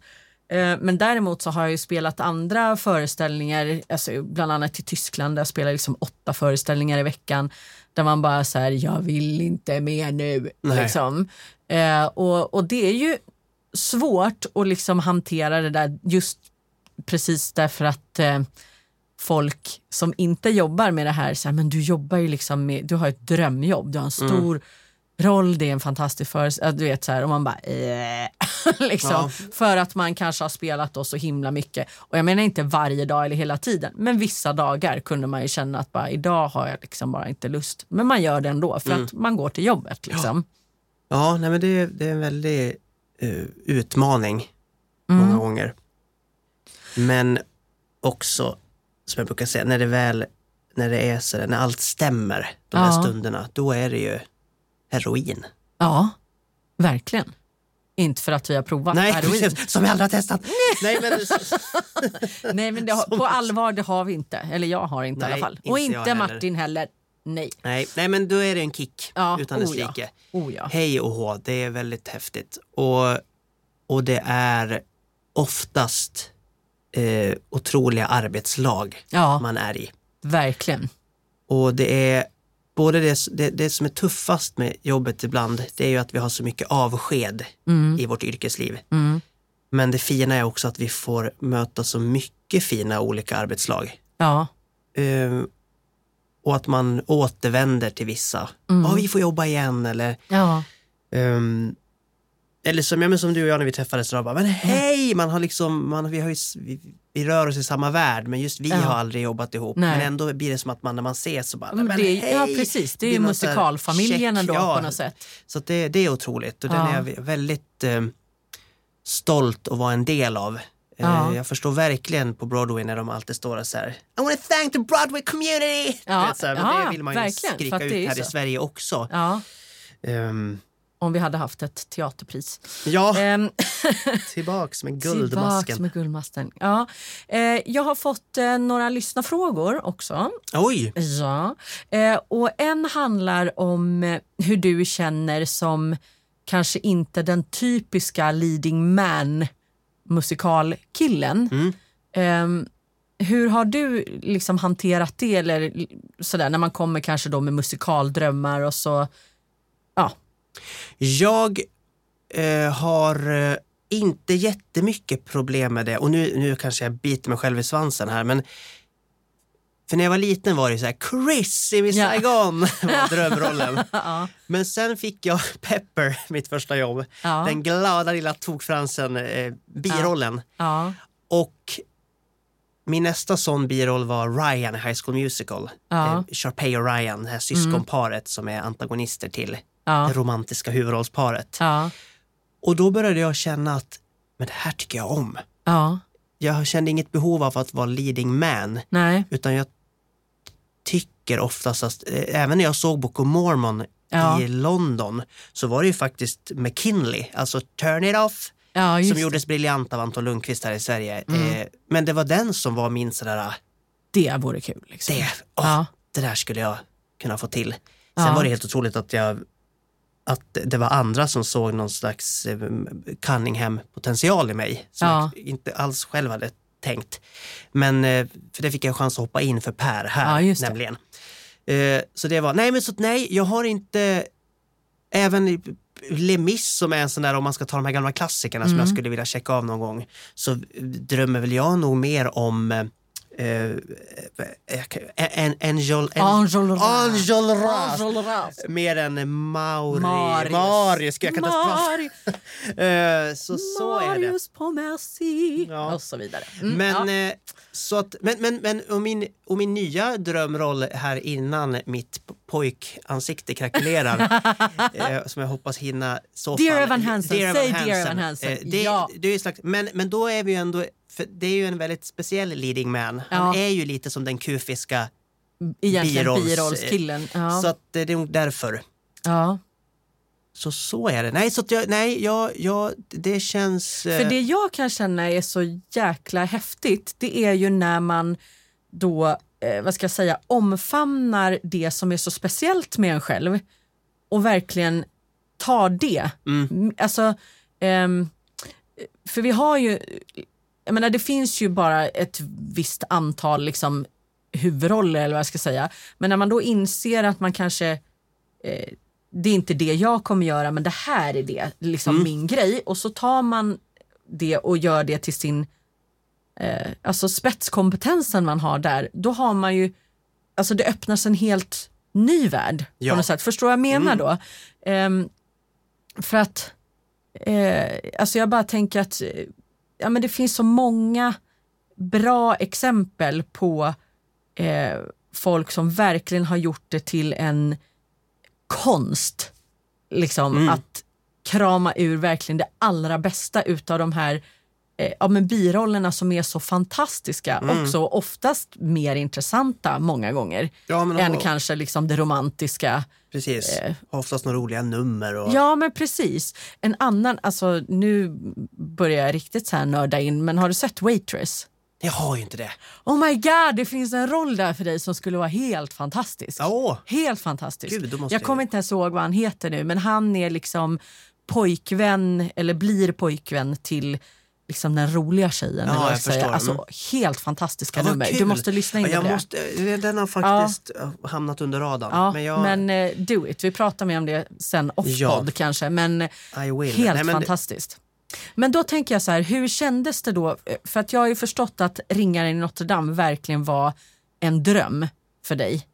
men däremot så har jag ju spelat andra föreställningar, alltså bland annat i Tyskland där jag spelar liksom åtta föreställningar i veckan där man bara så här, jag vill inte mer nu. Liksom. Eh, och, och det är ju svårt att liksom hantera det där just precis därför att eh, folk som inte jobbar med det här säger men du jobbar ju liksom med, du har ett drömjobb, du har en stor roll, det är en fantastisk föreställning. Du vet så här, och man bara eh, liksom, Ja. För att man kanske har spelat då så himla mycket. Och jag menar inte varje dag eller hela tiden, men vissa dagar kunde man ju känna att bara, idag har jag liksom bara inte lust. Men man gör det ändå för att man går till jobbet. Liksom. Ja, nej, men det, det är en väldig eh, utmaning många gånger. Men också, som jag brukar säga, när det väl när det är så där, när allt stämmer de här Ja. stunderna, då är det ju heroin. Ja, verkligen. Inte för att vi har provat Nej, heroin. som jag aldrig har testat. Nej, men, Nej, men har, på allvar det har vi inte. Eller jag har inte i Nej, alla fall. Och inte heller. Martin heller. Nej. nej, nej, men då är det en kick Ja, utan dess oh ja. like. Oh ja. Hej och hå, det är väldigt häftigt. Och, och det är oftast eh, otroliga arbetslag Ja, man är i. verkligen. Och det är både det, det, det som är tuffast med jobbet ibland, det är ju att vi har så mycket avsked Mm. i vårt yrkesliv. Mm. Men det fina är också att vi får möta så mycket fina olika arbetslag. Ja. Eh, och att man återvänder till vissa. Mm. Ja, vi får jobba igen eller Ja. ehm, eller som, ja, men som du och jag när vi träffades, då, bara, men hej, man har liksom, man, vi, har ju, vi, vi rör oss i samma värld men just vi Ja. har aldrig jobbat ihop. Nej. Men ändå blir det som att man när man ses så bara, Men men det, hej! ja, precis. Det är ju så musikalfamiljen ändå ja. på något sätt. Så det, det är otroligt och den Ja. är jag vä- väldigt eh, stolt att vara en del av. Eh, Ja. Jag förstår verkligen på Broadway när de alltid står och så här I want to thank the Broadway community! Ja, Du vet, så här, ja, det vill man ju verkligen, skrika det ut här i så. Sverige också. Ehm, om vi hade haft ett teaterpris. ja, Ehm, tillbaks med Tillbaks guldmasken. med guldmasken. Ja. Eh, jag har fått eh, några lyssnarfrågor också. Oj! Ja. Eh, och en handlar om hur du känner som kanske inte den typiska leading man musikalkillen. Mm. Ehm, hur har du liksom hanterat det eller sådär när man kommer kanske då med musikaldrömmar och så ja, Jag eh, har eh, inte jättemycket problem med det och nu, nu kanske jag biter mig själv i svansen här men för när jag var liten var det så här Chris i Miss Ja. Saigon var drömrollen. ja, Men sen fick jag Pepper, mitt första jobb. ja, Den glada lilla tokfransen, eh, birollen. ja, Och min nästa sån biroll var Ryan i High School Musical. Ja. Mm. Eh, Sharpay och Ryan, det här syskonparet som är antagonister till ja, det romantiska huvudrollsparet. ja, Och då började jag känna att men det här tycker jag om. ja, Jag kände inget behov av att vara leading man nej, utan jag tycker oftast att eh, även när jag såg Book of Mormon Ja. i London så var det ju faktiskt McKinley, alltså Turn It Off, ja, som det. gjordes briljant av Anton Lundqvist här i Sverige. Mm. Eh, men det var den som var min sådär, Det vore kul. Liksom. det, Ja. det där skulle jag kunna få till. Sen var det helt otroligt att jag att det var andra som såg någon slags eh, Cunningham-potential i mig som Ja. jag inte alls själv hade tänkt. Men eh, för det fick jag chans att hoppa in för Per här Ja, just det. nämligen. Eh, Så det var, nej men så nej, jag har inte, även i Les Mis som är en sån där, om man ska ta de här gamla klassikerna som Mm. jag skulle vilja checka av någon gång, så drömmer väl jag nog mer om eh, en, Angel, en, Angel Ras. Mer än Mauri. Marius. Marius. Jag kan inte ens Mari- prata. Eh, Så, så är det. Marius på Merci. Ja. Och så vidare. Mm, Men, ja. eh, så att, men, men, men och, min, och min nya drömroll här innan mitt pojkansikte krackelerar, eh, som jag hoppas hinna så Dear. Evan Hansen, Dear säg Dear Evan Hansen. Eh, det, Ja. det är slags, men, men då är vi ju ändå, för det är ju en väldigt speciell leading man. Han Ja. är ju lite som den kufiska, birollskillen. Ja. så att det är nog därför. ja. Så så är det. Nej, så att jag, nej, jag, jag, det känns... eh, För det jag kan känna är så jäkla häftigt det är ju när man då, eh, vad ska jag säga, omfamnar det som är så speciellt med en själv och verkligen tar det. Mm. Alltså, ehm, för vi har ju, jag menar det finns ju bara ett visst antal liksom huvudroller eller vad jag ska säga. Men när man då inser att man kanske eh, det är inte det jag kommer göra men det här är det, liksom min grej. Och så tar man det och gör det till sin eh, alltså spetskompetensen man har där. Då har man ju, alltså det öppnas en helt ny värld Ja. på något sätt. Förstår vad jag menar Mm. då? Ehm, för att eh, alltså jag bara tänker att eh, ja, men det finns så många bra exempel på eh, folk som verkligen har gjort det till en konst. Liksom Mm. att krama ur verkligen det allra bästa utav de här eh, ja, men birollerna som är så fantastiska Mm. och så oftast mer intressanta många gånger Ja, men än och- kanske liksom det romantiska. Precis. Eh. Oftast några roliga nummer. Och... Ja men precis. En annan, alltså nu börjar jag riktigt så här nörda in men har du sett Waitress? Jag har ju inte det. Oh my god, det finns en roll där för dig som skulle vara helt fantastisk. Åh, Helt fantastisk. Gud, jag- kommer inte ens ihåg vad han heter nu men han är liksom pojkvän eller blir pojkvän till liksom den roliga tjejen. Ja, jag förstår. Alltså, Mm. helt fantastiska Ja, nummer. kul. Du måste lyssna in Ja, jag på det. måste, Den har faktiskt hamnat under radarn. Ja, men jag, men eh, do it. Vi pratar mer om det sen off-podd Ja. kanske. Men will. helt Nej, men- fantastiskt. Men då tänker jag så här, hur kändes det då? För att jag har ju förstått att Ringaren i Notre Dame verkligen var en dröm för dig.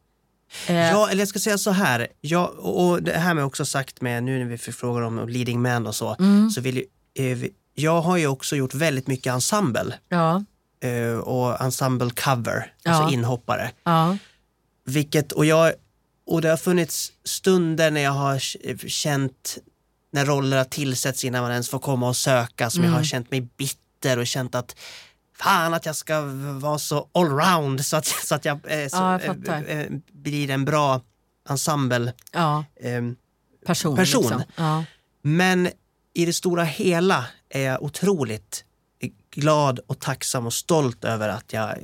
Eh, Ja, eller jag ska säga så här. Jag, och det här med också sagt med nu när vi frågar om leading man och så. Mm. så vill ju, eh, jag har ju också gjort väldigt mycket ensemble ja, eh, och ensemble cover, Ja. alltså inhoppare. ja, Vilket, och, jag, och det har funnits stunder när jag har känt när roller har tillsätts innan man ens får komma och söka som jag Mm. har känt mig bitter och känt att fan att jag ska vara så allround så att, så att jag, eh, så, Ja, jag eh, eh, blir en bra ensemble. ja. ehm, Person. Person. Liksom. Ja. men i det stora hela är jag otroligt glad och tacksam och stolt över att jag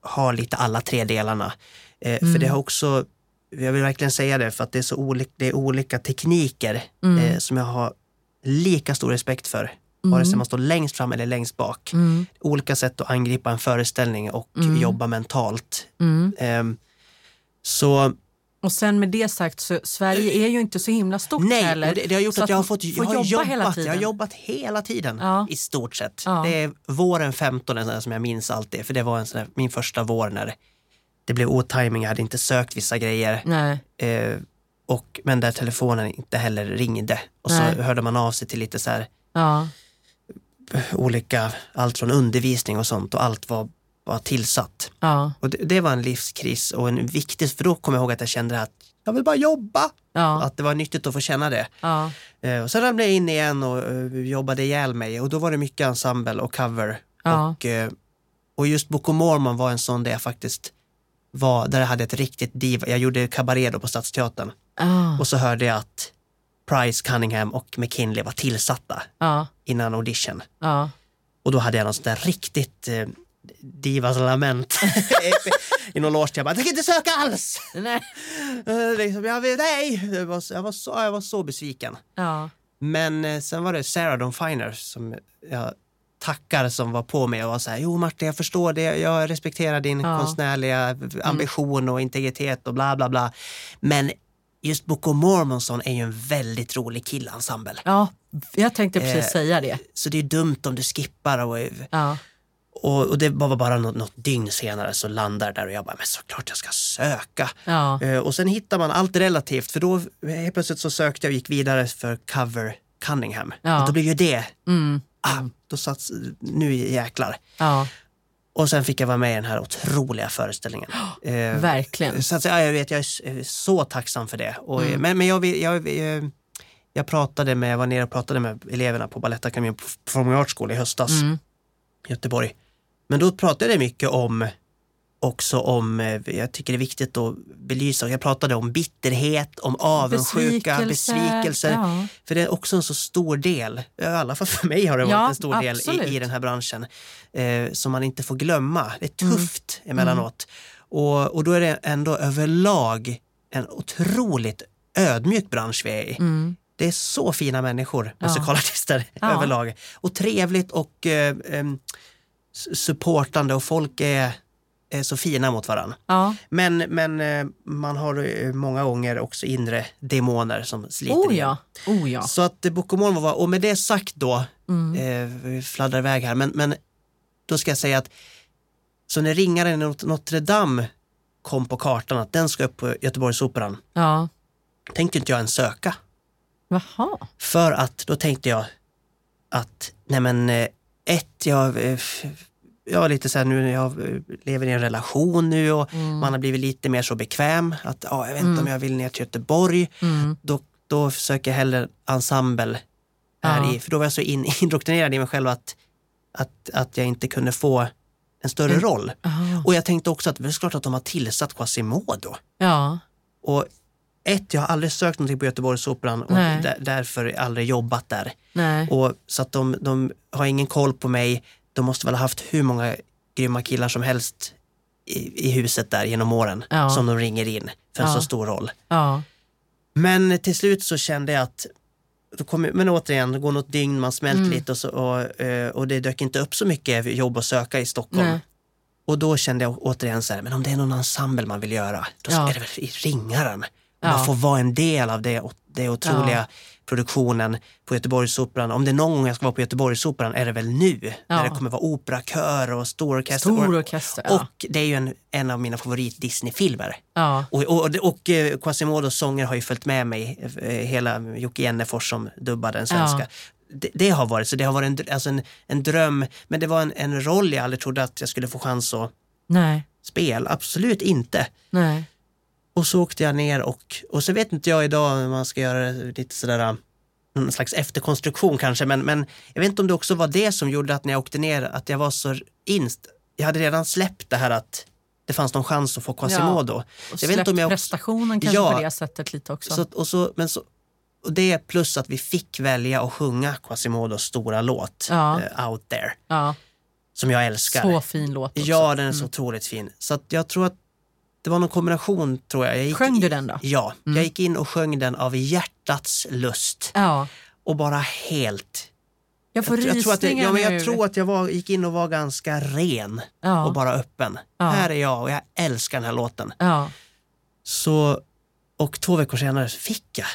har lite alla tre delarna. Eh, För det har också, jag vill verkligen säga det, för att det är så olika, det är olika tekniker eh, som jag har lika stor respekt för. Vare sig man står längst fram eller längst bak. Mm. Olika sätt att angripa en föreställning och jobba mentalt. Mm. Ehm, så Och sen med det sagt så Sverige är ju inte så himla stort Nej, heller. det, det har gjort så att jag har fått jag har jobba jobbat, hela tiden. Jag har jobbat hela tiden Ja. i stort sett. Ja. Det är våren 15 en sån där som jag minns alltid, för det var en sån där, min första vår när det blev otajming, jag hade inte sökt vissa grejer. Eh, och, men där telefonen inte heller ringde. Och så Nej. hörde man av sig till lite så här Ja. olika, allt från undervisning och sånt och allt var, var tillsatt. Ja. Och det, det var en livskris och en viktig, för då kommer jag ihåg att jag kände att jag vill bara jobba. Ja. Att det var nyttigt att få känna det. Ja. Eh, och sen ramlade jag in igen och eh, jobbade ihjäl mig och då var det mycket ensemble och cover. Och, eh, och just Book of Mormon var en sån där jag faktiskt var, där jag hade ett riktigt diva. Jag gjorde kabaré då på Stadsteatern och så hörde jag att Price, Cunningham och McKinley var tillsatta innan audition. Och då hade jag någon sån där riktigt divas lament i någon loge. Jag bara, jag tänker inte söka alls! Nej. Eh, liksom, jag, nej! Jag var, så- jag, var så, jag var så besviken. Ja. Men eh, sen var det Sarah Dawn Finer som jag tackar som var på mig och var så här, jo Martin jag förstår det, jag respekterar din Ja. konstnärliga ambition och integritet och bla bla bla. Men just Book of Mormonson är ju en väldigt rolig killensemble. ja. Jag tänkte precis Eh, säga det. Så det är dumt om du skippar och, Ja. Och, och det var bara något, något dygn senare så landar där och jag bara, men såklart jag ska söka. Ja. Eh, Och sen hittar man allt relativt för då helt plötsligt så sökte jag och gick vidare för cover Cunningham. Ja. Och då blev ju det, Mm. ah, då satt, nu jäklar. Ja. Och sen fick jag vara med i den här otroliga föreställningen. Eh, Verkligen. så att, ja, jag vet, jag är är så tacksam för det. Och, Mm. Men, men jag, jag, jag, jag pratade med, jag var nere och pratade med eleverna på Balettakademin på Performing Arts School i höstas Mm. Göteborg. Men då pratade jag mycket om också om, eh, jag tycker det är viktigt att belysa, jag pratade om bitterhet, om avundsjuka, Besvikelse. besvikelser. Ja. För det är också en så stor del, i alla fall för mig har det varit Ja, en stor del i, i den här branschen, eh, som man inte får glömma. Det Mm. är tufft emellanåt. Och, och då är det ändå överlag en otroligt ödmjuk bransch vi är i. Mm. Det är så fina människor, musikalartister Ja. överlag. Och trevligt och eh, s- supportande och folk är, är så fina mot varandra. Ja. Men, men eh, man har eh, många gånger också inre demoner som sliter Oh ja. Oh ja. Så att Mormon var, och med det sagt då, Mm. eh, vi fladdrar iväg här, men, men då ska jag säga att så när ringaren i Not- Notre Dame kom på kartan att den ska upp på Göteborgsoperan Ja. tänkte inte jag ens söka. Jaha. För att då tänkte jag att, nej men eh, ett, jag, eh, jag lite så här nu, jag eh, lever i en relation nu och Mm. man har blivit lite mer så bekväm att ja, jag vet inte om jag vill ner till Göteborg. Mm. Då, då försöker jag hellre ensemble här Ja. i, för då var jag så in, indoktrinerad i mig själv att, att, att jag inte kunde få en större Mm. roll. Jaha. Och jag tänkte också att det är klart att de har tillsatt Quasimodo. Ja. Och ett, jag har aldrig sökt någonting på Göteborgsoperan och där, därför aldrig jobbat där. Nej. Och, så att de, de har ingen koll på mig. De måste väl ha haft hur många grymma killar som helst i, i huset där genom åren Ja. som de ringer in för en Ja. så stor roll. Ja. Men till slut så kände jag att då kom, men återigen, det går något dygn, man smälter Mm. lite och, så, och, eh, och det dök inte upp så mycket jobb att söka i Stockholm. Nej. Och då kände jag återigen så här, men om det är någon ensemble man vill göra, då Ja. är det väl i Ringaren. Ja. Man får vara en del av det, det otroliga Ja. produktionen på Göteborgsoperan. Om det är någon gång jag ska vara på Göteborgsoperan är det väl nu. När det kommer vara operakör och stor orkester. Stor Och- orkester. Ja. Och det är ju en, en av mina favorit Disney-filmer. ja. Och, och, och, och eh, Quasimodos sånger har ju följt med mig, eh, hela Jocke Jennefors som dubbade den svenska. Ja. Det, det har varit, så det har varit en, alltså en, en dröm, men det var en, en roll jag aldrig trodde att jag skulle få chans att Nej. spela. Absolut inte. Nej. Och så åkte jag ner och, och så vet inte jag idag om man ska göra lite sådär äh, någon slags efterkonstruktion kanske, men, men jag vet inte om det också var det som gjorde att när jag åkte ner att jag var så inst. Jag hade redan släppt det här att det fanns någon chans att få Quasimodo. Och Jag vet inte om jag- prestationen kanske Ja. på det sättet lite också. Så, och, så, men så, och det plus att vi fick välja att sjunga Quasimodos stora låt, Ja. eh, Out there, ja. som jag älskar. Så fin låt också. ja, den är så Mm. otroligt fin. Så jag tror att det var någon kombination, tror jag. jag gick Sjöng du den då? Ja, Mm. jag gick in och sjöng den av hjärtats lust Ja. och bara helt. Jag får jag, jag, tror att jag, ja, men jag nu. tror att jag var, gick in och var ganska ren ja. och bara öppen. Ja. Här är jag och jag älskar den här låten. ja. Så, och två veckor senare fick jag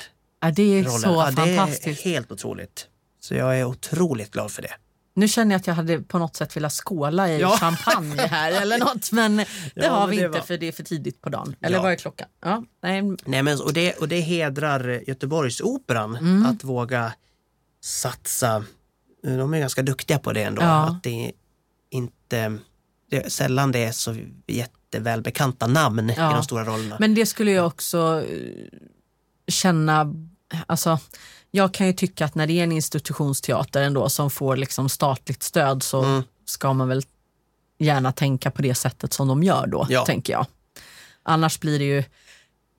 ja, det är rollen. så ja, det fantastiskt. är helt otroligt. Så jag är otroligt glad för det. Nu känner jag att jag hade på något sätt velat skåla i Ja. champagne här eller något men det Ja, har vi det inte var- för det är för tidigt på dagen. Eller Ja. vad är klockan? Ja, nej. Nej, men, och, det, och det hedrar Göteborgsoperan Mm. att våga satsa. De är ganska duktiga på det ändå. Ja. Att det inte, det, är sällan det är så jättevälbekanta namn i de stora rollerna. Men det skulle jag också eh, känna, alltså jag kan ju tycka att när det är en institutionsteater ändå som får liksom statligt stöd så Mm. ska man väl gärna tänka på det sättet som de gör då, Ja. tänker jag. Annars blir det ju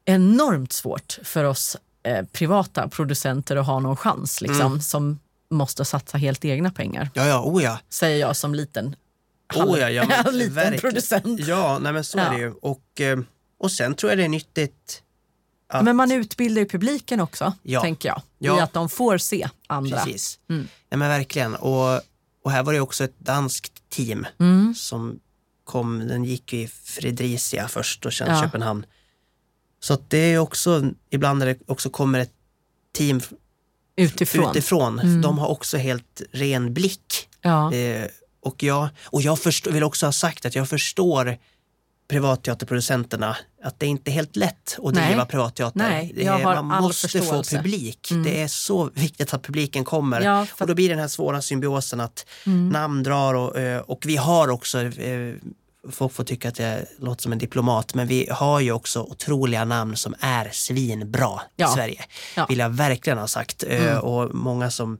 enormt svårt för oss eh, privata producenter att ha någon chans liksom, Mm. som måste satsa helt egna pengar, Ja, ja, oh ja. säger jag som liten, Oh ja, ja men liten verkligen. producent. Ja, nej, men så Ja. är det ju. Och, eh, och sen tror jag det är nyttigt att, Men man utbildar ju publiken också, Ja. tänker jag. Ja. I att de får se andra. Precis. Mm. Ja, men verkligen. Och, och här var det också ett danskt team Mm. som kom, den gick i Fredricia först och sen Ja. Köpenhamn. Så att det är också, ibland när det också kommer ett team Utifrån. utifrån, Mm. de har också helt ren blick. Ja. Eh, och jag, och jag förstår, vill också ha sagt att jag förstår privatteaterproducenterna, att det är inte helt lätt att Nej. driva privatteater. Nej, jag har man all måste få förståelse. publik. Mm. Det är så viktigt att publiken kommer. Ja, för Och då blir den här svåra symbiosen att Mm. namn drar och, eh, och vi har också, eh, folk får tycka att jag låter som en diplomat, men vi har ju också otroliga namn som är svinbra Ja. i Sverige. Ja. Vill jag verkligen ha sagt. Eh, Mm. Och många som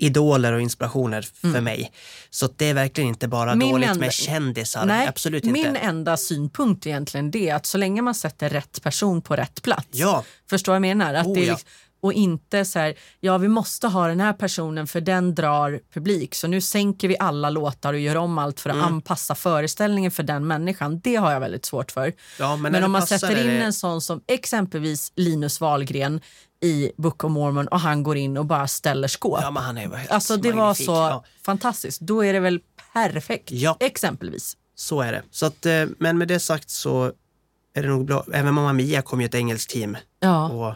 idoler och inspirationer för Mm. mig. Så det är verkligen inte bara Min dåligt enda- med kändisar. Nej, Absolut inte. Min enda synpunkt egentligen det är att så länge man sätter rätt person på rätt plats. Ja, Förstår jag menar? Att Oh, det är ja. liksom, och inte så här, ja vi måste ha den här personen för den drar publik. Så nu sänker vi alla låtar och gör om allt för att Mm. anpassa föreställningen för den människan. Det har jag väldigt svårt för. ja, men, Men, om man sätter in det- en sån som exempelvis Linus Wahlgren i Book of Mormon och han går in och bara ställer skåp. Ja, men han är helt alltså det var så Ja, fantastiskt. Då är det väl perfekt. Ja. Exempelvis. så är det. Så att, eh, men med det sagt så är det nog bra. Även Mamma Mia kom ju ett engelskt team. Ja. Och,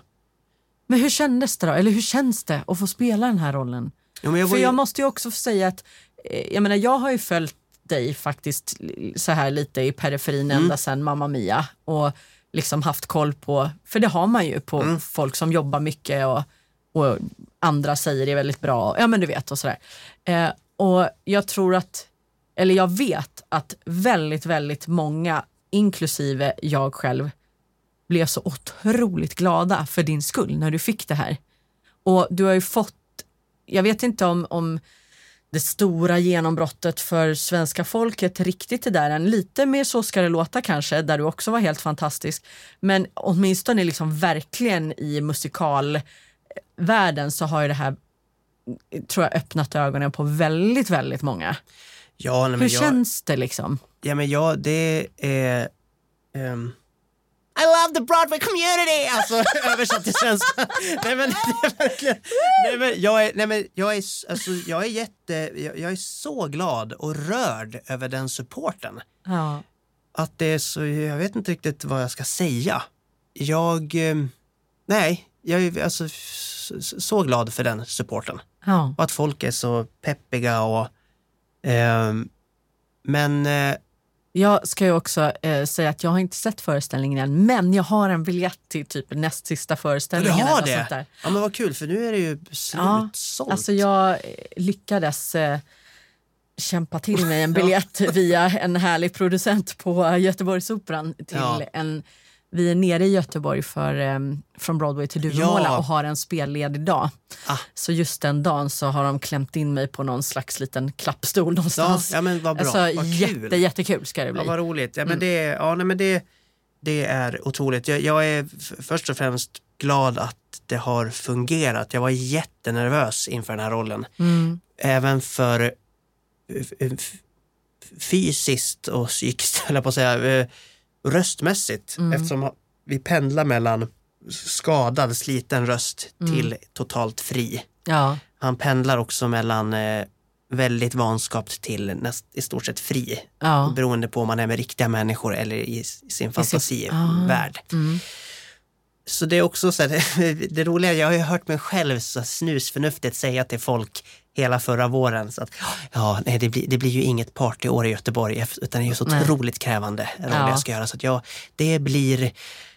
Men hur kändes det då? Eller hur känns det att få spela den här rollen? ja, men jag För ju, jag måste ju också säga att eh, jag menar jag har ju följt dig faktiskt så här lite i periferin Mm. ända sedan Mamma Mia och liksom haft koll på, för det har man ju på Mm. folk som jobbar mycket och, och andra säger det är väldigt bra, ja men du vet och sådär. Eh, och jag tror att, eller jag vet att väldigt, väldigt många, inklusive jag själv, blev så otroligt glada för din skull när du fick det här. Och du har ju fått, jag vet inte om, om det stora genombrottet för svenska folket riktigt är där än. Lite mer Så ska det låta kanske, där du också var helt fantastisk. Men åtminstone liksom verkligen i musikalvärlden så har ju det här tror jag öppnat ögonen på väldigt, väldigt många. Ja, nej, men Hur jag, känns det liksom? Ja, men ja, det är... ehm, I love the Broadway community! Alltså översatt till svenska. nej, men. Nej, men jag är, nej, men jag är, alltså, jag är jätte... Jag, jag är så glad och rörd över den supporten. Ja. Att det är så... Jag vet inte riktigt vad jag ska säga. Jag... ehm, nej, jag är alltså så glad för den supporten. ja. Och att folk är så peppiga och... ehm, men... eh, Jag ska ju också eh, säga att jag har inte sett föreställningen än, men jag har en biljett till typ näst sista Ja, föreställningen. du har det? Sånt där. Ja men vad kul för nu är det ju Ja, slutsålt. Alltså jag eh, lyckades eh, kämpa till mig en biljett via en härlig producent på Göteborgsoperan. Till Ja. en, vi är nere i Göteborg för, eh, från Broadway till Duvemåla Ja. och har en spelledig dag. Ah. Så just den dagen så har de klämt in mig på någon slags liten klappstol ja, någonstans. ja men vad bra, Alltså, vad jätte, kul. jättekul ska det bli. Ja, vad roligt. Ja, Mm. men det, ja, nej, men det, det är otroligt. Jag, jag är först och främst glad att det har fungerat. Jag var jättenervös inför den här rollen. Mm. Även för f- fysiskt och psykiskt, höll jag på att säga, eh, röstmässigt. Mm. Eftersom vi pendlar mellan skadad, sliten röst Mm. till totalt fri. Ja, Han pendlar också mellan eh, väldigt vanskapt till näst, i stort sett fri. ja. Beroende på om man är med riktiga människor eller i, i sin fantasivärld. Mm. Så det är också så här, det roliga, jag har ju hört mig själv så snusförnuftigt säga till folk hela förra våren så att ja, nej, det, blir, det blir ju inget partyår i Göteborg utan det är ju så Nej. otroligt krävande roll Ja. jag ska göra. Så att ja, det blir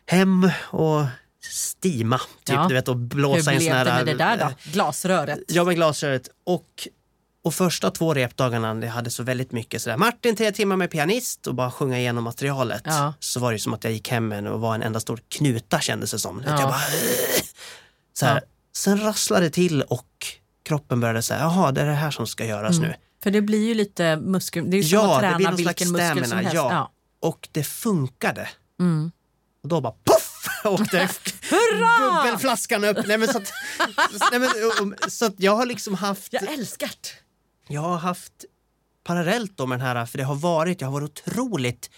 hem och stima, typ, Ja. du vet, och Hur blåsa en blev sån det här... med det där då? Glasröret? Ja, med glasröret. Och, och första två repdagarna, jag hade så väldigt mycket sådär, Martin tre timmar med pianist och bara sjunga igenom materialet. Ja. Så var det som att jag gick hem och var en enda stor knuta kändes det som. Att Ja. Jag bara, så här. Sen rasslade det till och kroppen började säga, jaha, det är det här som ska göras nu. För det blir ju lite muskel, det är ju som Ja, att träna vilken muskel som helst. ja. Och det funkade. Mm. Och då bara poff! åkte bubbelflaskan upp. Nej, men så att, nej, men, och- så att jag har liksom haft Jag älskar det. jag har haft parallellt då med den här, för det har varit, jag har varit otroligt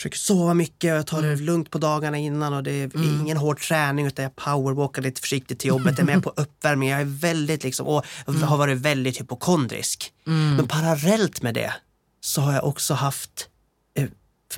försöker sova mycket och jag tar det lugnt på dagarna innan och det är ingen hård träning utan jag powerwalkar lite försiktigt till jobbet, jag är med på uppvärmning, jag är väldigt liksom, och har varit väldigt hypokondrisk. Men parallellt med det så har jag också haft eh,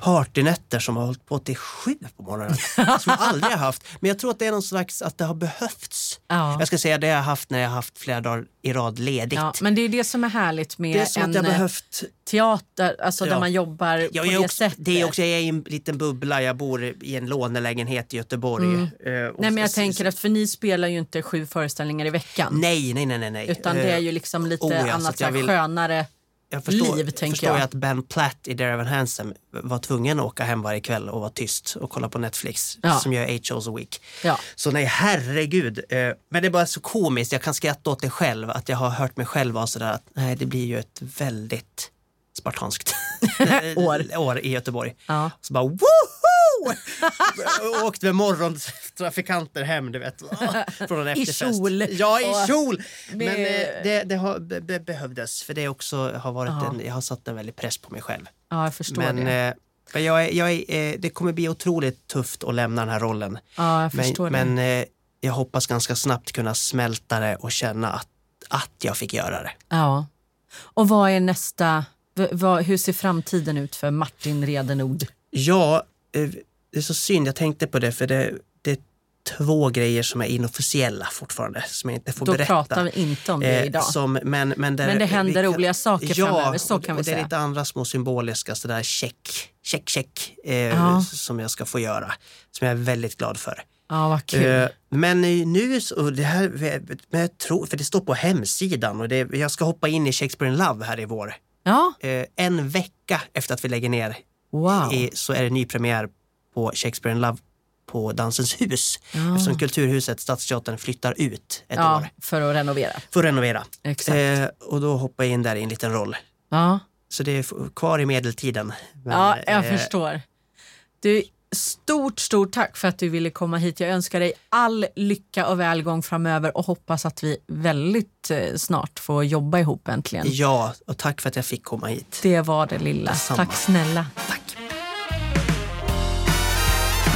partynätter som har hållit på till sju på morgonen. som jag aldrig har haft. Men jag tror att det är någon slags, att det har behövts. Ja. Jag ska säga det har jag haft när jag har haft flera dagar i rad ledigt. Ja, men det är det som är härligt med är en att jag eh, behövt... teater, alltså där Ja. man jobbar Jag på det också, sättet. det är också, jag är i en liten bubbla, jag bor i en lånelägenhet i Göteborg. Mm. Nej men jag tänker att för ni spelar ju inte sju föreställningar i veckan. Nej, nej, nej, nej. nej. Utan det är ju Eh, liksom lite oh så annat så här vill- skönare. Jag förstår, liv, tänker förstår jag. att Ben Platt i Dear Evan Hansen var tvungen att åka hem varje kväll och vara tyst och kolla på Netflix Ja. som gör Eight shows a week. Ja. Så nej, herregud. Eh, Men det är bara så komiskt, jag kan skratta åt det själv, att jag har hört mig själv vara sådär att nej, det blir ju ett väldigt spartanskt År. år i Göteborg. Ja. Så bara woho! Åkte med morgontrafikanter hem, du vet. Från en efterfest. kjol. Ja, i kjol! Men eh, det, det har, be, be, behövdes, för det också har varit en, jag har satt en väldig press på mig själv. ja, jag förstår Men, det. eh, men jag är, jag är, eh, det kommer bli otroligt tufft att lämna den här rollen. Ja, jag förstår men det. men eh, jag hoppas ganska snabbt kunna smälta det och känna att, att jag fick göra det. Ja. Och vad är nästa, vad, hur ser framtiden ut för Martin Redenord? Ja, det är så synd. Jag tänkte på det för det, det två grejer som är inofficiella fortfarande, som jag inte får Då berätta. pratar vi inte om det Eh, idag. Som, men, men, där, Men det händer kan- roliga saker framöver, så och- kan vi och det är säga. lite andra små symboliska sådär check, check, check eh, Ja. som jag ska få göra. Som jag är väldigt glad för. Ja, vad kul. Eh, Men nu så, och det här, men jag tror, för det står på hemsidan och det, jag ska hoppa in i Shakespeare in Love här i vår. ja, Eh, En vecka efter att vi lägger ner wow. så är det ny premiär på Shakespeare in Love på Dansens hus. Ja. Eftersom Kulturhuset, Stadsteatern, flyttar ut ett ja, år för att renovera. för att renovera. Eh, och då hoppar jag in där i en liten roll. Ja, Så det är kvar i medeltiden. Men, ja jag eh, förstår. Du, stort, stort tack för att du ville komma hit. Jag önskar dig all lycka och välgång framöver och hoppas att vi väldigt eh, snart får jobba ihop äntligen. Ja, och tack för att jag fick komma hit. Det var det lilla. Detsamma. Tack snälla. Tack.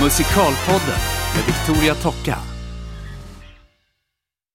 Musikalpodden med Victoria Tocka.